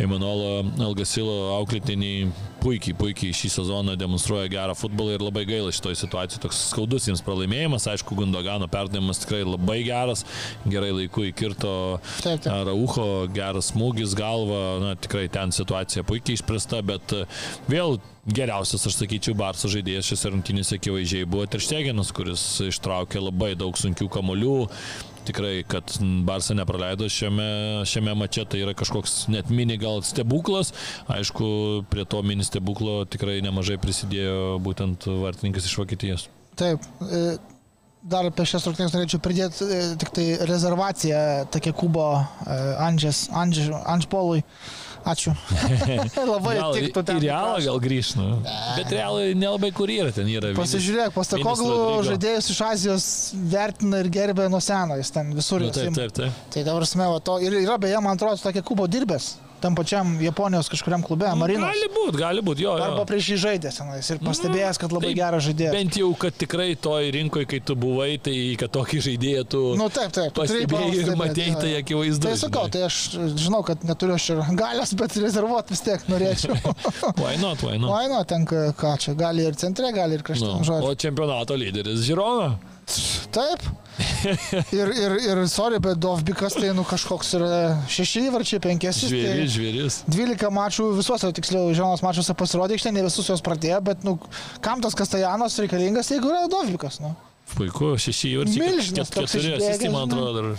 Emanuelo Algasilo auklėtiniai puikiai, puikiai šį sezoną demonstruoja gerą futbolą ir labai gaila šitoje situacijoje, toks skaudus jiems pralaimėjimas, aišku, Gundogano perdavimas tikrai labai geras, gerai laiku įkirto Raucho, geras smūgis galva, na tikrai ten situacija puikiai išspręsta, bet e, vėl geriausias, aš sakyčiau, Barso žaidėjas šiose rungtynėse akivaizdžiai buvo Teršteginas, kuris ištraukė labai daug sunkių kamolių. Tikrai, kad Barsa nepraleido šiame, šiame mače, tai yra kažkoks net mini gal stebuklas. Aišku, prie to mini stebuklo tikrai nemažai prisidėjo būtent vartininkas iš Vokietijos. Taip, e, dar apie šias rungtynes norėčiau pridėti e, tik tai rezervaciją tokia kubo e, Andžės, Andž, Andžpolui. Ačiū. <laughs> labai gal, tiktų ten. Realą gal grįžtų. Nu. Bet realai nelabai kur yra, ten yra. Pasižiūrėk, pastakoglų žaidėjus iš Azijos vertina ir gerbė nuo seno, jis ten visur. Nu, taip, taip, taip. Tai dabar smėvo to. Ir yra beje, man atrodo, tokia kubo dirbęs tam pačiam Japonijos kažkuriam klube, nu, Marinos. Gali būti, gali būti, jo, jo. Arba prieš jį žaidė senais ir pastebėjęs, kad labai tai geras žaidėjas. Bent jau, kad tikrai toj rinkoje, kai tu buvai, tai kad tokį žaidėją tu... Nu, taip, taip. Pastebėjai ir matėjai, tai akivaizdu. Tai sakau, tai aš žinau, kad neturiu aš ir galios, bet rezervuot vis tiek norėčiau. <laughs> why not, why not? Why not, tenka ką čia, gali ir centre, gali ir krašte. No. Nu, o čempionato lyderis Žirona? Taip. <laughs> ir, ir, ir, sorry, bet Dovbikas tai nu kažkoks yra šeši įvarčiai, penkias. Žvėris, tai žvėris. 12 mačų visuose, tiksliau, žinomos mačiuose pasirodė, iš ten ne visus juos pradėjo, bet nu, kam tas Kastajanas reikalingas, jeigu yra Dovbikas? Nu. Puiku, šeši įvarčiai. Milžinas. Keturi asistai, man atrodo. Dar...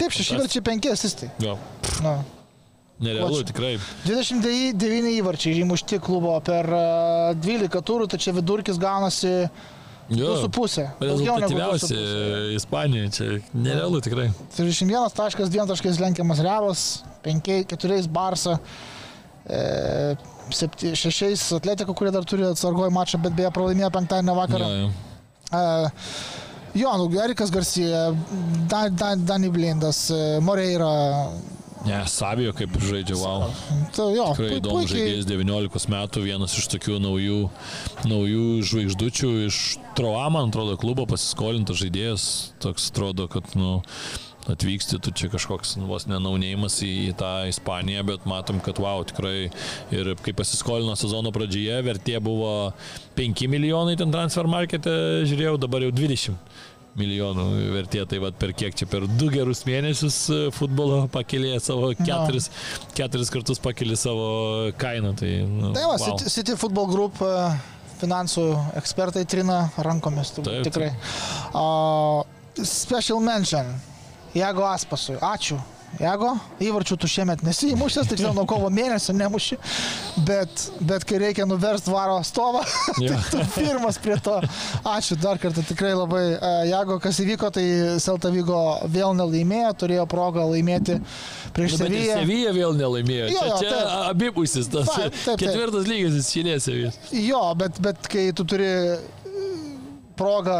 Taip, šeši įvarčiai, penki asistai. Jo. Nu. Nerealu, tikrai. 29 įvarčiai įmušti klubo per 12 turų, tai čia vidurkis gaunasi Jo, su pusė. Rezultatyviausi Ispanija, čia nerealu tikrai. 31 taškas, 2 taškas lenkiamas Realas, 5, 4 Barsa, e, 7, 6 Atletiko, kurie dar turi atsargoj mačą, bet beje pralaimėjo penktadienio vakarą. Jo, jo. E, jo nu, Erikas Garcia, Dan, Dan, Dani Blindas, e, Moreira, Ne, Savijo kaip žaidžia, wow. Tai jo, Tikrai įdomus žaidėjas, 19 metų, vienas iš tokių naujų, naujų žvaigždučių iš Troa, man atrodo, klubo pasiskolintas žaidėjas, toks atrodo, kad, nu, atvyksti, tu čia kažkoks nu, vos nenaunėjimas į, į tą Ispaniją, bet matom, kad wow, tikrai ir kai pasiskolino sezono pradžioje, vertė buvo 5 milijonai ten transfer markete, žiūrėjau, dabar jau 20 milijonų vertė, tai vad per kiek čia per du gerus mėnesius e, futbolo pakelė savo keturis, no. keturis kartus pakelė savo kainą. Tai, nu, tai va, wow. City, City Football Group e, finansų ekspertai trina rankomis, turbūt tikrai. Uh, special mention. Jago Aspasui. Ačiū. Jago, įvarčių tu šiemet nesimušęs, tiksliau nuo kovo mėnesio nemuši, bet, bet kai reikia nuverst varo stovą, <laughs> tai tu pirmas prie to. Ačiū dar kartą tikrai labai. E, Jago, kas įvyko, tai Selta Vygo vėl nelaimėjo, turėjo progą laimėti prieš nu, Seviją. Sevija vėl nelaimėjo. Jo, čia čia abipusis tas. Taip, taip, taip. Ketvirtas lygis jis šilės Sevijas. Jo, bet, bet kai tu turi progą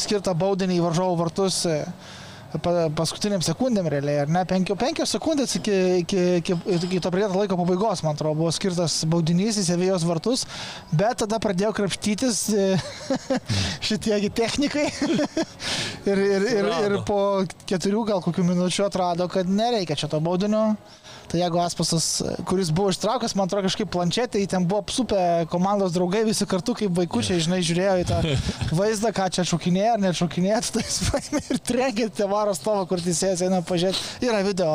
skirtą baudinį į varžovų vartus, paskutiniam sekundėm realiai, ar ne? Penkio, penkios sekundės iki, iki, iki, iki to pradėto laiko pabaigos, man atrodo, buvo skirtas baudinys į Sevijos vartus, bet tada pradėjo krapštytis e, <laughs> šitiegi technikai <laughs> ir, ir, ir, ir po keturių gal kokių minučių atrado, kad nereikia čia to baudinio. Tai jeigu Aspasas, kuris buvo ištraukęs, man atrodo, kažkaip planšetė, ten buvo apsupę komandos draugai visi kartu, kaip vaikučiai, žinai, žiūrėjo į tą <laughs> vaizdą, ką čia šokinėja ar nešokinėja, <laughs> tai jis paėmė ir trenkė tėvaro stovą, kur teisėjas eina pažiūrėti. Yra video,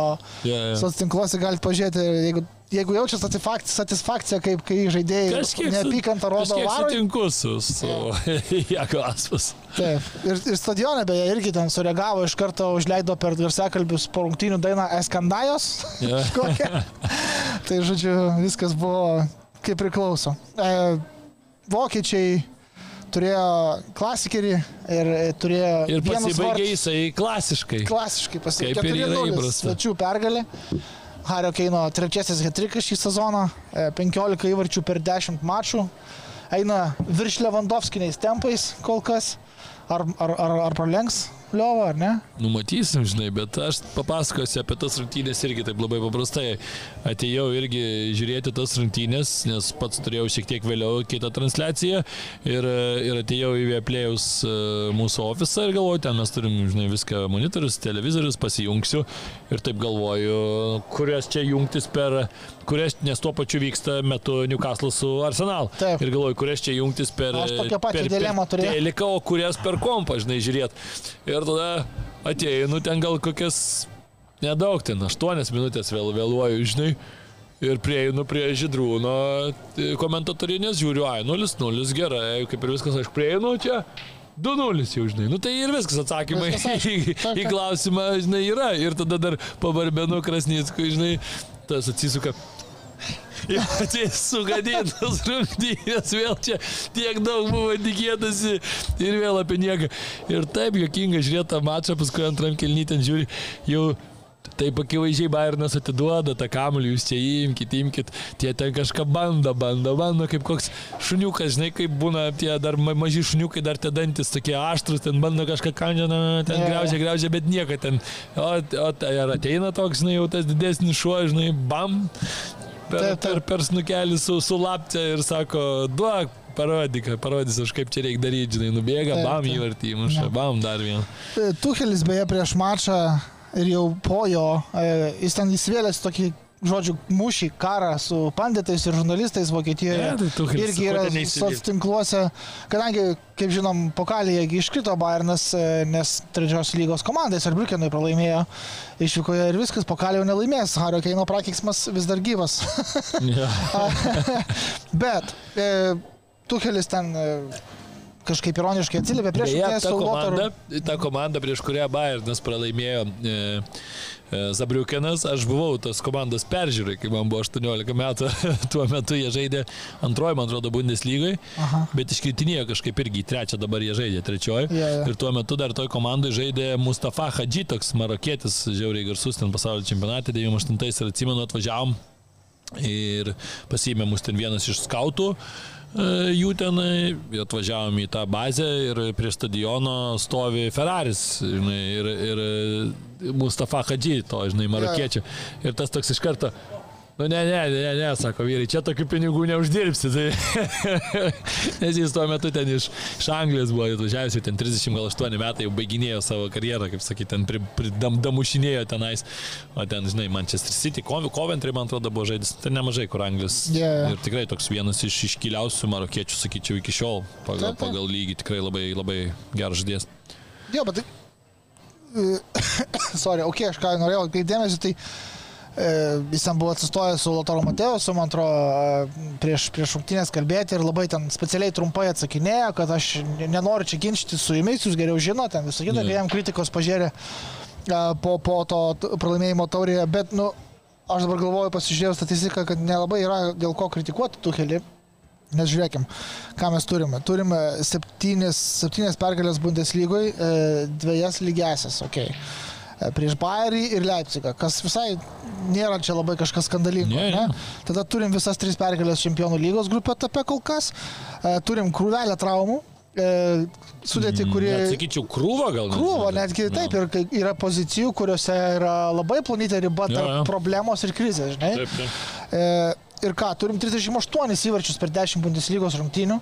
yeah, yeah. socinkluose galite pažiūrėti, jeigu jeigu jaučia satisfakciją, kaip kai žaidėjai neapykantą rodo varui. Aš sutinku su, su <laughs> Jako Aspas. Taip. Ir, ir stadionė beje irgi ten sureagavo, iš karto užleido per garsiakalbius po rungtynių dainą Eskandajos. Yeah. <laughs> tai žodžiu, viskas buvo kaip priklauso. E, vokiečiai turėjo klasikerį ir turėjo... Ir pasibaigė jisai klasiškai. Klasiškai pasibaigė. Kaip ir yra įprasta. Svečių pergalė. Hario Keino trečiasis hetrikas šį sezoną, 15 e, įvarčių per 10 mačų, eina virš Lewandowskiniais tempais kol kas, ar, ar, ar, ar pralenks Liova, ar ne? Numatysim, žinai, bet aš papasakosiu apie tas rungtynės irgi taip labai paprastai. Atėjau irgi žiūrėti tas rungtynės, nes pats turėjau šiek tiek vėliau kitą transliaciją ir, ir atėjau į Vieplėjus e, mūsų ofisą ir galvoju, ten mes turim, žinai, viską monitorius, televizorius, pasijungsiu ir taip galvoju, kurias čia jungtis per, kurias, nes tuo pačiu vyksta metu Newcastle su Arsenal. Taip. Ir galvoju, kurias čia jungtis per... Aš tokią pačią dilemą turėjau. Teliką, o kurias per kompą, žinai, žiūrėti. Ir tada atėjau, nu ten gal kokias nedaug, ten 8 minutės vėl vėluoju, žinai. Ir prieinu prie žydrūno komentatorinis, žiūriu, ai, 0-0, gerai, kaip ir viskas, aš prieinu čia. 2-0 jau, žinai. Nu tai ir viskas atsakymai viskas, <laughs> į, į klausimą, žinai, yra. Ir tada dar pabarbenu Krasnickui, žinai, tas atsisuka. Jo, tai sugadėtas rungtynės, vėl čia tiek daug buvo tikėtasi ir vėl apie nieką. Ir taip jokinga žiūrėti tą mačą, paskui antram kelnytę žiūri, jau Taip akivaizdžiai Bayernas atiduoda tą kamuolį, jūs čia imkit, imkit, tie ten kažką bando, bando, bando, kaip koks šuniukas, žinai, kaip būna tie dar maži šuniukai, dar tie dantis tokie aštrus, ten bando kažką kandžią, ten graužia, graužia, bet nieko ten. O, o tai ar ateina toks, žinai, jau tas didesnis šuo, žinai, bam, per, per, per snukelį su, su lapce ir sako, duok, parodyk, parodys, aš kaip čia reikia daryti, žinai, nubėga, taip, bam įvartį, muša, bam dar vieną. Tuhelis beje prieš mačą ir jau po jo, e, jis ten įsivėlęs tokį žodžiu, mūšį, karą su panditais ir žurnalistais Vokietijoje. Ja, tai irgi yra soc tinkluose, kadangi, kaip žinom, pokalėje iškrito Bayernas, e, nes trečios lygos komandai Sarbriukenui pralaimėjo išvykoje ir viskas, pokalė jau nelaimės, Hario Keino prakeiksmas vis dar gyvas. <laughs> <laughs> Bet e, Tuhelis ten e, kažkaip ironiškai atsiliepė prieš Beje, ta, komanda, ta komanda, prieš kurią Bayernas pralaimėjo e, e, Zabriukenas, aš buvau tos komandos peržiūrai, kai man buvo 18 metų, <laughs> tuo metu jie žaidė antroji, man atrodo, Bundeslygai, bet iškritinėjo kažkaip irgi į trečią, dabar jie žaidė trečioji. Yeah, yeah. Ir tuo metu dar toj komandai žaidė Mustafa Hadži, toks marokietis, žiauriai garsus ten pasaulio čempionate, 98 ir atsimenu, atvažiavom ir pasiėmė mus ten vienas iš skautų. E, jų tenai, atvažiavom į tą bazę ir prie stadiono stovi Ferraris žinai, ir, ir Mustafa Hadži, to, žinai, marokiečio. Ir tas toks iš karto, Nu, ne, ne, ne, ne, sako vyrai, čia tokių pinigų neuždirbsi. Tai... <laughs> Nes jis tuo metu ten iš, iš Anglijos buvo atvažiavęs, jau ten 38 metai, jau baiginėjo savo karjerą, kaip sakyti, ten pridamušinėjo pri, tenais. O ten, žinai, Manchester City, Coventry, man atrodo, buvo žaidis. Ten nemažai kur Anglijos. Yeah. Ir tikrai toks vienas iš iškiliausių marokiečių, sakyčiau, iki šiol. Pagal, taip, taip. pagal lygį tikrai labai, labai geras žaidėjas. Jo, bet tai... <coughs> Sorry, ok, aš ką norėjau atkreipdėmėsi, tai... E, jis ten buvo atsistojęs su Lotaru Mateusu, man atrodo, e, prieš, prieš rungtynės kalbėti ir labai ten specialiai trumpai atsakinėjo, kad aš nenoriu čia ginčyti su jumis, jūs geriau žinote, visą kitą, kai jam kritikos pažiūrė e, po, po to pralaimėjimo taurėje, bet, nu, aš dabar galvoju, pasižiūrėjau statistiką, kad nelabai yra dėl ko kritikuoti Tuhelį. Nes žiūrėkim, ką mes turime. Turime septynės, septynės pergalės Bundeslygoje, dviejas lygiasias, okei. Okay E, prieš Bayerį ir Leipzigą, kas visai nėra čia labai kažkas skandalingo. Ne, ne. Tada turim visas tris pergalės čempionų lygos grupę etape kol kas, e, turim krūvelę traumų, e, sudėti, kurie... Sakyčiau, krūva gal. Krūva, netgi taip, ir yra pozicijų, kuriuose yra labai plonytė riba tarp ja, ja. problemos ir krizės, žinai. Taip, taip. E, ir ką, turim 38 įvarčius per 10 Bundeslygos rungtynių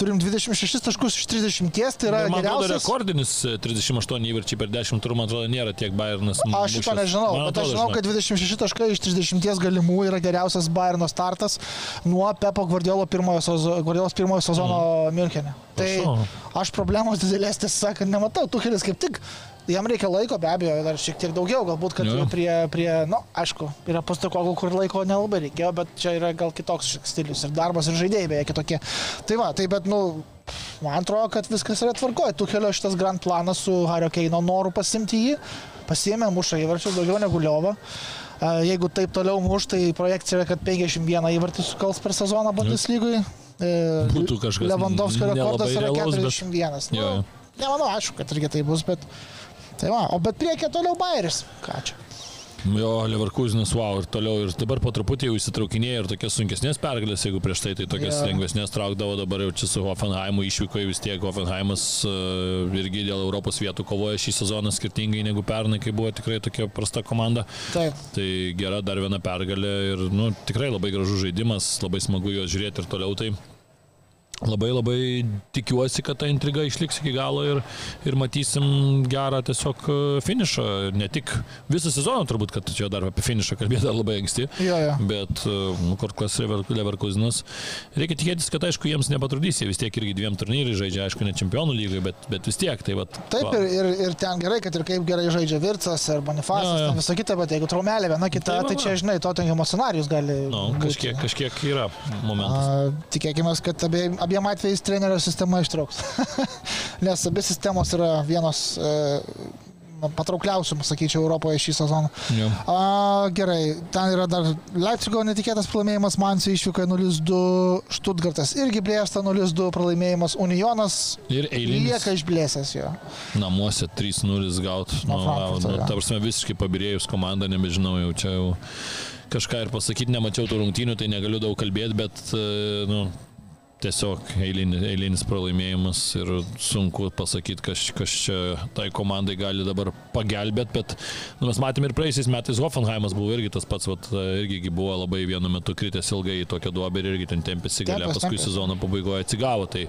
turim 26 taškus iš 30, tai yra man atrodo rekordinis 38 e, įvarčiai per 10 turų, man atrodo, nėra tiek Bayernas. Aš šito nežinau, man bet atrodo, aš žinau, kad 26 taškai iš 30 galimų yra geriausias Bayerno startas nuo Pepo Guardiolo pirmojo, sezo, Guardiolos pirmojo sezono mm. Münchenė. Tai aš problemos didelės, tiesą sakant, nematau. Tuhelis kaip tik Jam reikia laiko, be abejo, dar šiek tiek daugiau, galbūt, kad ja. prie, prie, na, nu, aišku, yra postokogų, kur laiko nelabai reikėjo, bet čia yra gal kitoks stilius ir darbas ir žaidėjai beje kitokie. Tai va, tai bet, nu, man atrodo, kad viskas yra tvarkoje. Tukelio šitas grand planas su Hario Keino noru pasimti jį, pasiemė mušą įvarčius daugiau negu Liova. Jeigu taip toliau muš, tai projekcija yra, kad 51 įvartį sukals per sezoną Bundeslygui. E, Būtų kažkas. Lewandowskio rekordas yra 41. Bet... Nu, nemanau, aišku, kad irgi tai bus, bet Tai va, o bet priekė toliau Bairis. Ką čia? Jo, Leverkusenas, wow, ir toliau, ir dabar po truputį jau įsitraukinėja ir tokias sunkesnės pergalės, jeigu prieš tai tai tokias yeah. lengvesnės traukdavo, dabar jau čia su Hoffenheimu išvyko vis tiek, Hoffenheimas uh, irgi dėl Europos vietų kovoja šį sezoną skirtingai negu pernai, kai buvo tikrai tokia prasta komanda. Taip. Tai gera dar viena pergalė ir nu, tikrai labai gražus žaidimas, labai smagu juos žiūrėti ir toliau tai labai labai tikiuosi, kad ta intriga išliks iki galo ir, ir matysim gerą tiesiog e, finišą. Ne tik visą sezoną turbūt, kad čia dar apie finišą kalbėti dar labai anksti, jo, jo. bet e, nu, Korklas Leverkusenas. Reikia tikėtis, kad aišku jiems nepatrudys, jie vis tiek irgi dviem turnyrai žaidžia, aišku, ne čempionų lygai, bet, bet vis tiek. Tai vat, Taip, va. ir, ir, ir ten gerai, kad ir kaip gerai žaidžia Vircas ir Bonifacas, ja, ja. visą kitą, bet jeigu traumelė viena kita, tai, tai čia, žinai, Tottenhamo scenarius gali. No, nu, kažkiek, būti. kažkiek yra momentas. A, tikėkime, kad abie, abiem atvejais trenerio sistema ištrauks. <laughs> Nes abi sistemos yra vienos e, patraukliausių, sakyčiau, Europoje šį sezoną. Ja. A, gerai, ten yra dar Leipzigo netikėtas pralaimėjimas, Mansijai išvyko 0-2, Stuttgartas irgi blėsta 0-2 pralaimėjimas, Unionas ir eilinis. lieka išblėsęs jo. Namuose 3-0 gaut. Nu, nu, ta prasme, visiškai pabirėjus komanda, nebežinau, jau čia jau kažką ir pasakyti, nemačiau tų rungtynių, tai negaliu daug kalbėti, bet, e, nu, tiesiog eilinis, eilinis pralaimėjimas ir sunku pasakyti, kas, kas čia tai komandai gali dabar pagelbėti, bet nu, mes matėme ir praeisiais metais Hoffenheimas buvo irgi tas pats, vat, irgi buvo labai vienu metu kritęs ilgai į tokią duobę ir irgi ten tempėsi galę, paskui sezono pabaigoje atsigavo. Tai,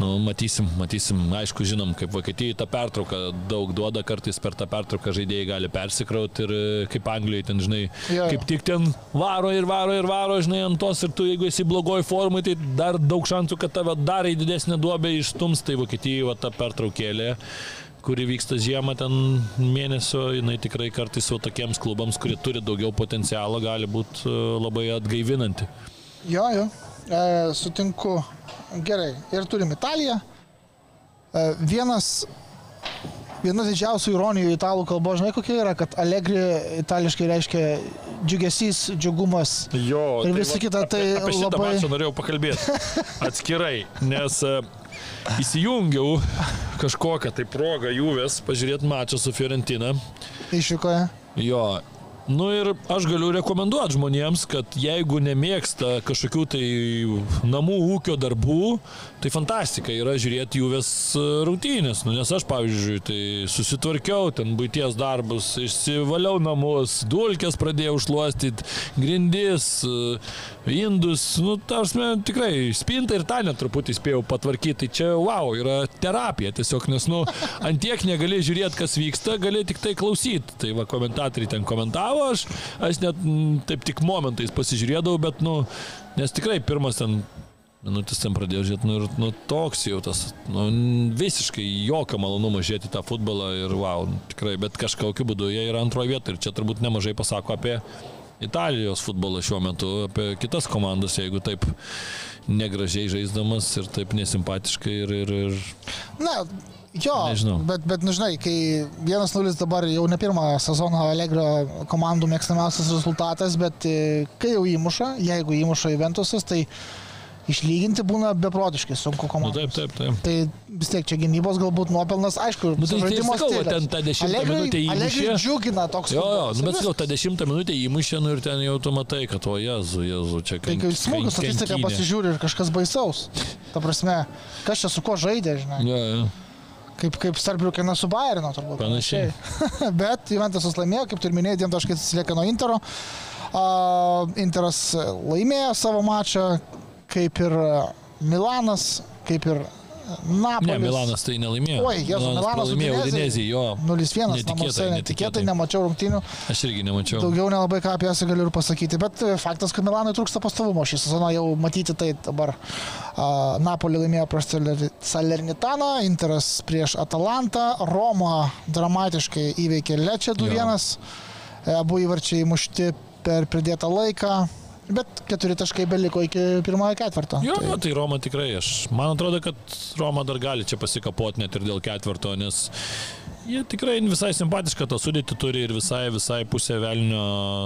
Nu, matysim, matysim, aišku, žinom, kaip Vokietijai ta pertrauka daug duoda, kartais per tą pertrauką žaidėjai gali persikrauti ir e, kaip Anglijoje ten, žinai, jo, jo. kaip tik ten varo ir varo ir varo, žinai, ant tos ir tu, jeigu esi blogoj formai, tai dar daug šansų, kad tave dar į didesnę duobę išstums, tai Vokietijai va ta pertraukėlė kuri vyksta žiemą ten mėnesio, jinai tikrai kartais su tokiems klubams, kurie turi daugiau potencialo, gali būti e, labai atgaivinanti. Jo, jo, e, sutinku. Gerai, ir turim Italiją. E, vienas, viena didžiausių ironijų italų kalbos, žinai kokia yra, kad Allegri itališkai reiškia džiugesys, džiugumas. Jo, ir visi tai kita tai apie, apie labai... Aš norėjau pakalbėti <laughs> atskirai, nes uh, įsijungiau kažkokią tai progą Juvės pažiūrėti mačą su Fiorentina. Išvykoje. Jo, Nu ir aš galiu rekomenduoti žmonėms, kad jeigu nemėgsta kažkokių tai namų ūkio darbų, tai fantastika yra žiūrėti juvės rungtynės. Nu, nes aš, pavyzdžiui, tai susitvarkiau ten būties darbus, išsivaliau namus, dulkės pradėjau šluostyti, grindis, indus, nu, tarsi tikrai spintą ir tą net truputį spėjau patvarkyti. Tai čia, wow, yra terapija tiesiog, nes, nu, antiek negali žiūrėti, kas vyksta, gali tik tai klausyti. Tai va, komentatoriai ten komentavo gavo, aš, aš net m, taip tik momentais pasižiūrėdavau, bet, nu, nes tikrai pirmas ten minutės ten pradėjau žiūrėti, nu ir nu, toks jau tas, nu, visiškai jokio malonumo žiūrėti tą futbolą ir wow, tikrai, bet kažkokiu būdu jie yra antroje vietoje ir čia turbūt nemažai pasako apie Italijos futbolą šiuo metu, apie kitas komandas, jeigu taip negražiai žaisdamas ir taip nesimpatiškai ir... ir, ir... Na, Jo, Nežinau. bet, bet nu, žinai, kai 1-0 dabar jau ne pirmą sezoną Allegro komandų mėgstamiausias rezultatas, bet e, kai jau įmuša, jeigu įmuša Juventusas, tai išlyginti būna beprotiškai sunku komandai. Nu, taip, taip, taip. Tai vis tiek čia gynybos galbūt nuopelnas, aišku, nu, tai žaidimo stilius. Ten tą dešimtą minutę įmušė. Džiugina toks. Jo, jo, nu, bet sakau, tą dešimtą minutę įmušė, nu ir ten jau tu matai, kad o jezu, jezu, čia kaip. Tai kai smūgių statistiką pasižiūri ir kažkas baisaus. Ta prasme, kas čia su kuo žaidė, žinai. Jo, jo kaip, kaip Starbriukenas su Bayernu turbūt. Panašiai. <laughs> Bet Juventusas laimėjo, kaip ir minėjai, dviem taškais atsilieka nuo Intero. Uh, Interas laimėjo savo mačą, kaip ir Milanas, kaip ir Napolis. Ne, Milanas tai nelaimėjo. Oi, Jėzus, Milanas, Milanas laimėjo Udinezį, jo. 0-1, netikėtai, netikėtai, nemačiau rungtynių. Aš irgi nemačiau. Daugiau nelabai ką apie jas galiu ir pasakyti, bet e, faktas, kad Milanui trūksta pastovumo šį sezoną, jau matyti tai dabar. Uh, Napoli laimėjo prieš Salernitaną, Interas prieš Atalantą, Roma dramatiškai įveikė Lečia 2-1, e, abu įvarčiai mušti per pridėtą laiką. Bet keturi taškai beliko iki pirmojo ketvirto. Jo, tai... tai Roma tikrai, aš man atrodo, kad Roma dar gali čia pasikapoti net ir dėl ketvirto, nes jie tikrai visai simpatišką tą sudėtį turi ir visai, visai pusė velnio,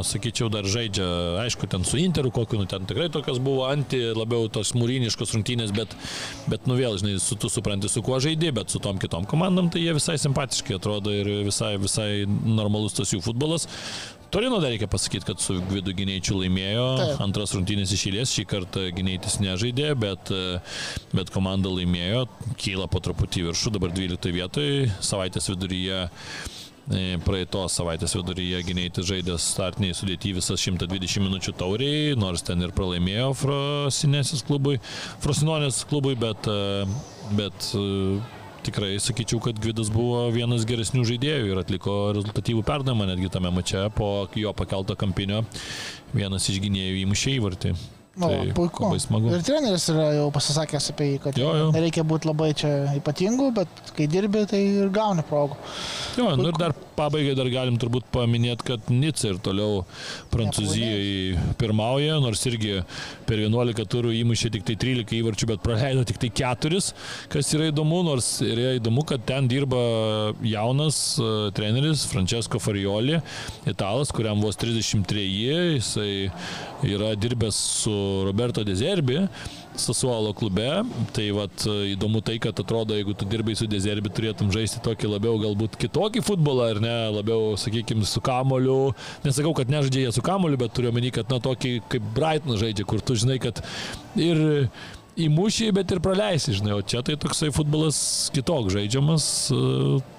sakyčiau, dar žaidžia, aišku, ten su Interu kokiu, nu ten tikrai tokios buvo anti, labiau tos mūriniškos rungtynės, bet, bet nu vėl, žinai, su tu supranti, su kuo žaidži, bet su tom kitom komandom tai jie visai simpatiški atrodo ir visai, visai normalus tas jų futbolas. Torino dar reikia pasakyti, kad su Gvidu Gyneičiu laimėjo, Taip. antras rungtynės išėlės, šį kartą Gyneitis nežaidė, bet, bet komanda laimėjo, kyla po truputį viršų, dabar 12 vietoje, savaitės viduryje e, praeitos savaitės viduryje gynėjai žaidė startiniai sudėti visas 120 minučių tauriai, nors ten ir pralaimėjo Frosinėsis klubui, Frosinonės klubui, bet, bet tikrai sakyčiau, kad Gvidas buvo vienas geresnių žaidėjų ir atliko rezultatyvų perdavimą netgi tame mače po jo pakelto kampinio. Vienas iš gynėjų įmušė įvartį. O, tai puiku. Labai smagu. Ir treneris yra jau pasisakęs apie jį, kad jo, jo. nereikia būti labai čia ypatingų, bet kai dirbi, tai ir gauni progų. Jo, nu ir dar pabaigai dar galim turbūt paminėti, kad Nica ir toliau Prancūzijoje pirmauja, nors irgi per 11 turų įmušė tik tai 13 įvarčių, bet praleido tik tai 4, kas yra įdomu, nors yra įdomu, kad ten dirba jaunas uh, treneris Francesco Farioli, italas, kuriam vos 33, jisai yra dirbęs su Roberto Dezerbi. Sasuolo klube. Tai vat, įdomu tai, kad atrodo, jeigu tu dirbai su Dezerbi, turėtum žaisti tokį labiau galbūt kitokį futbolą, ar ne, labiau, sakykime, su kamoliu. Nesakau, kad nežaidžia jie su kamoliu, bet turiu omeny, kad na tokį kaip Brighton žaidžia, kur tu žinai, kad ir įmušiai, bet ir praleisi, žinai, o čia tai toksai futbolas kitoks žaidžiamas, e,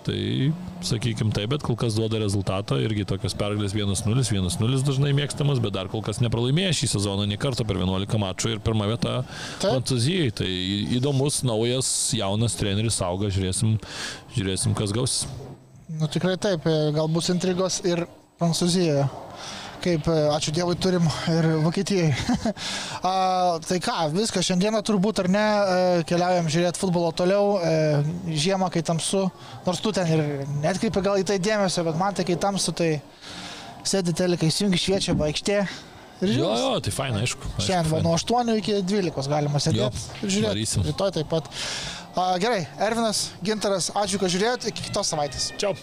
tai sakykim taip, bet kol kas duoda rezultatą, irgi tokios pergalės 1-0, 1-0 dažnai mėgstamas, bet dar kol kas nepralaimėjo šį sezoną nie kartą per 11 mačų ir pirmą vietą Prancūzijai, tai įdomus, naujas, jaunas treneris auga, žiūrėsim, žiūrėsim kas gausis. Nu tikrai taip, e, gal bus intrigos ir Prancūzijoje kaip, e, ačiū Dievui, turim ir Vokietijai. <laughs> a, tai ką, viskas, šiandieną turbūt ar ne, e, keliaujam žiūrėti futbolo toliau, e, žiemą, kai tamsu, nors tu ten ir netkreipi gal į tai dėmesio, bet man tai kai tamsu, tai sėdi telikai, įsijungi šviečia aikštė. Ir jo, jo, tai faina, aišku. aišku Šiandien nuo 8 iki 12 galima sėdėti. Ir žiūrėti. Rytoj taip pat. A, gerai, Ervinas, Gintaras, ačiū, kad žiūrėjote, iki kitos savaitės. Čiau.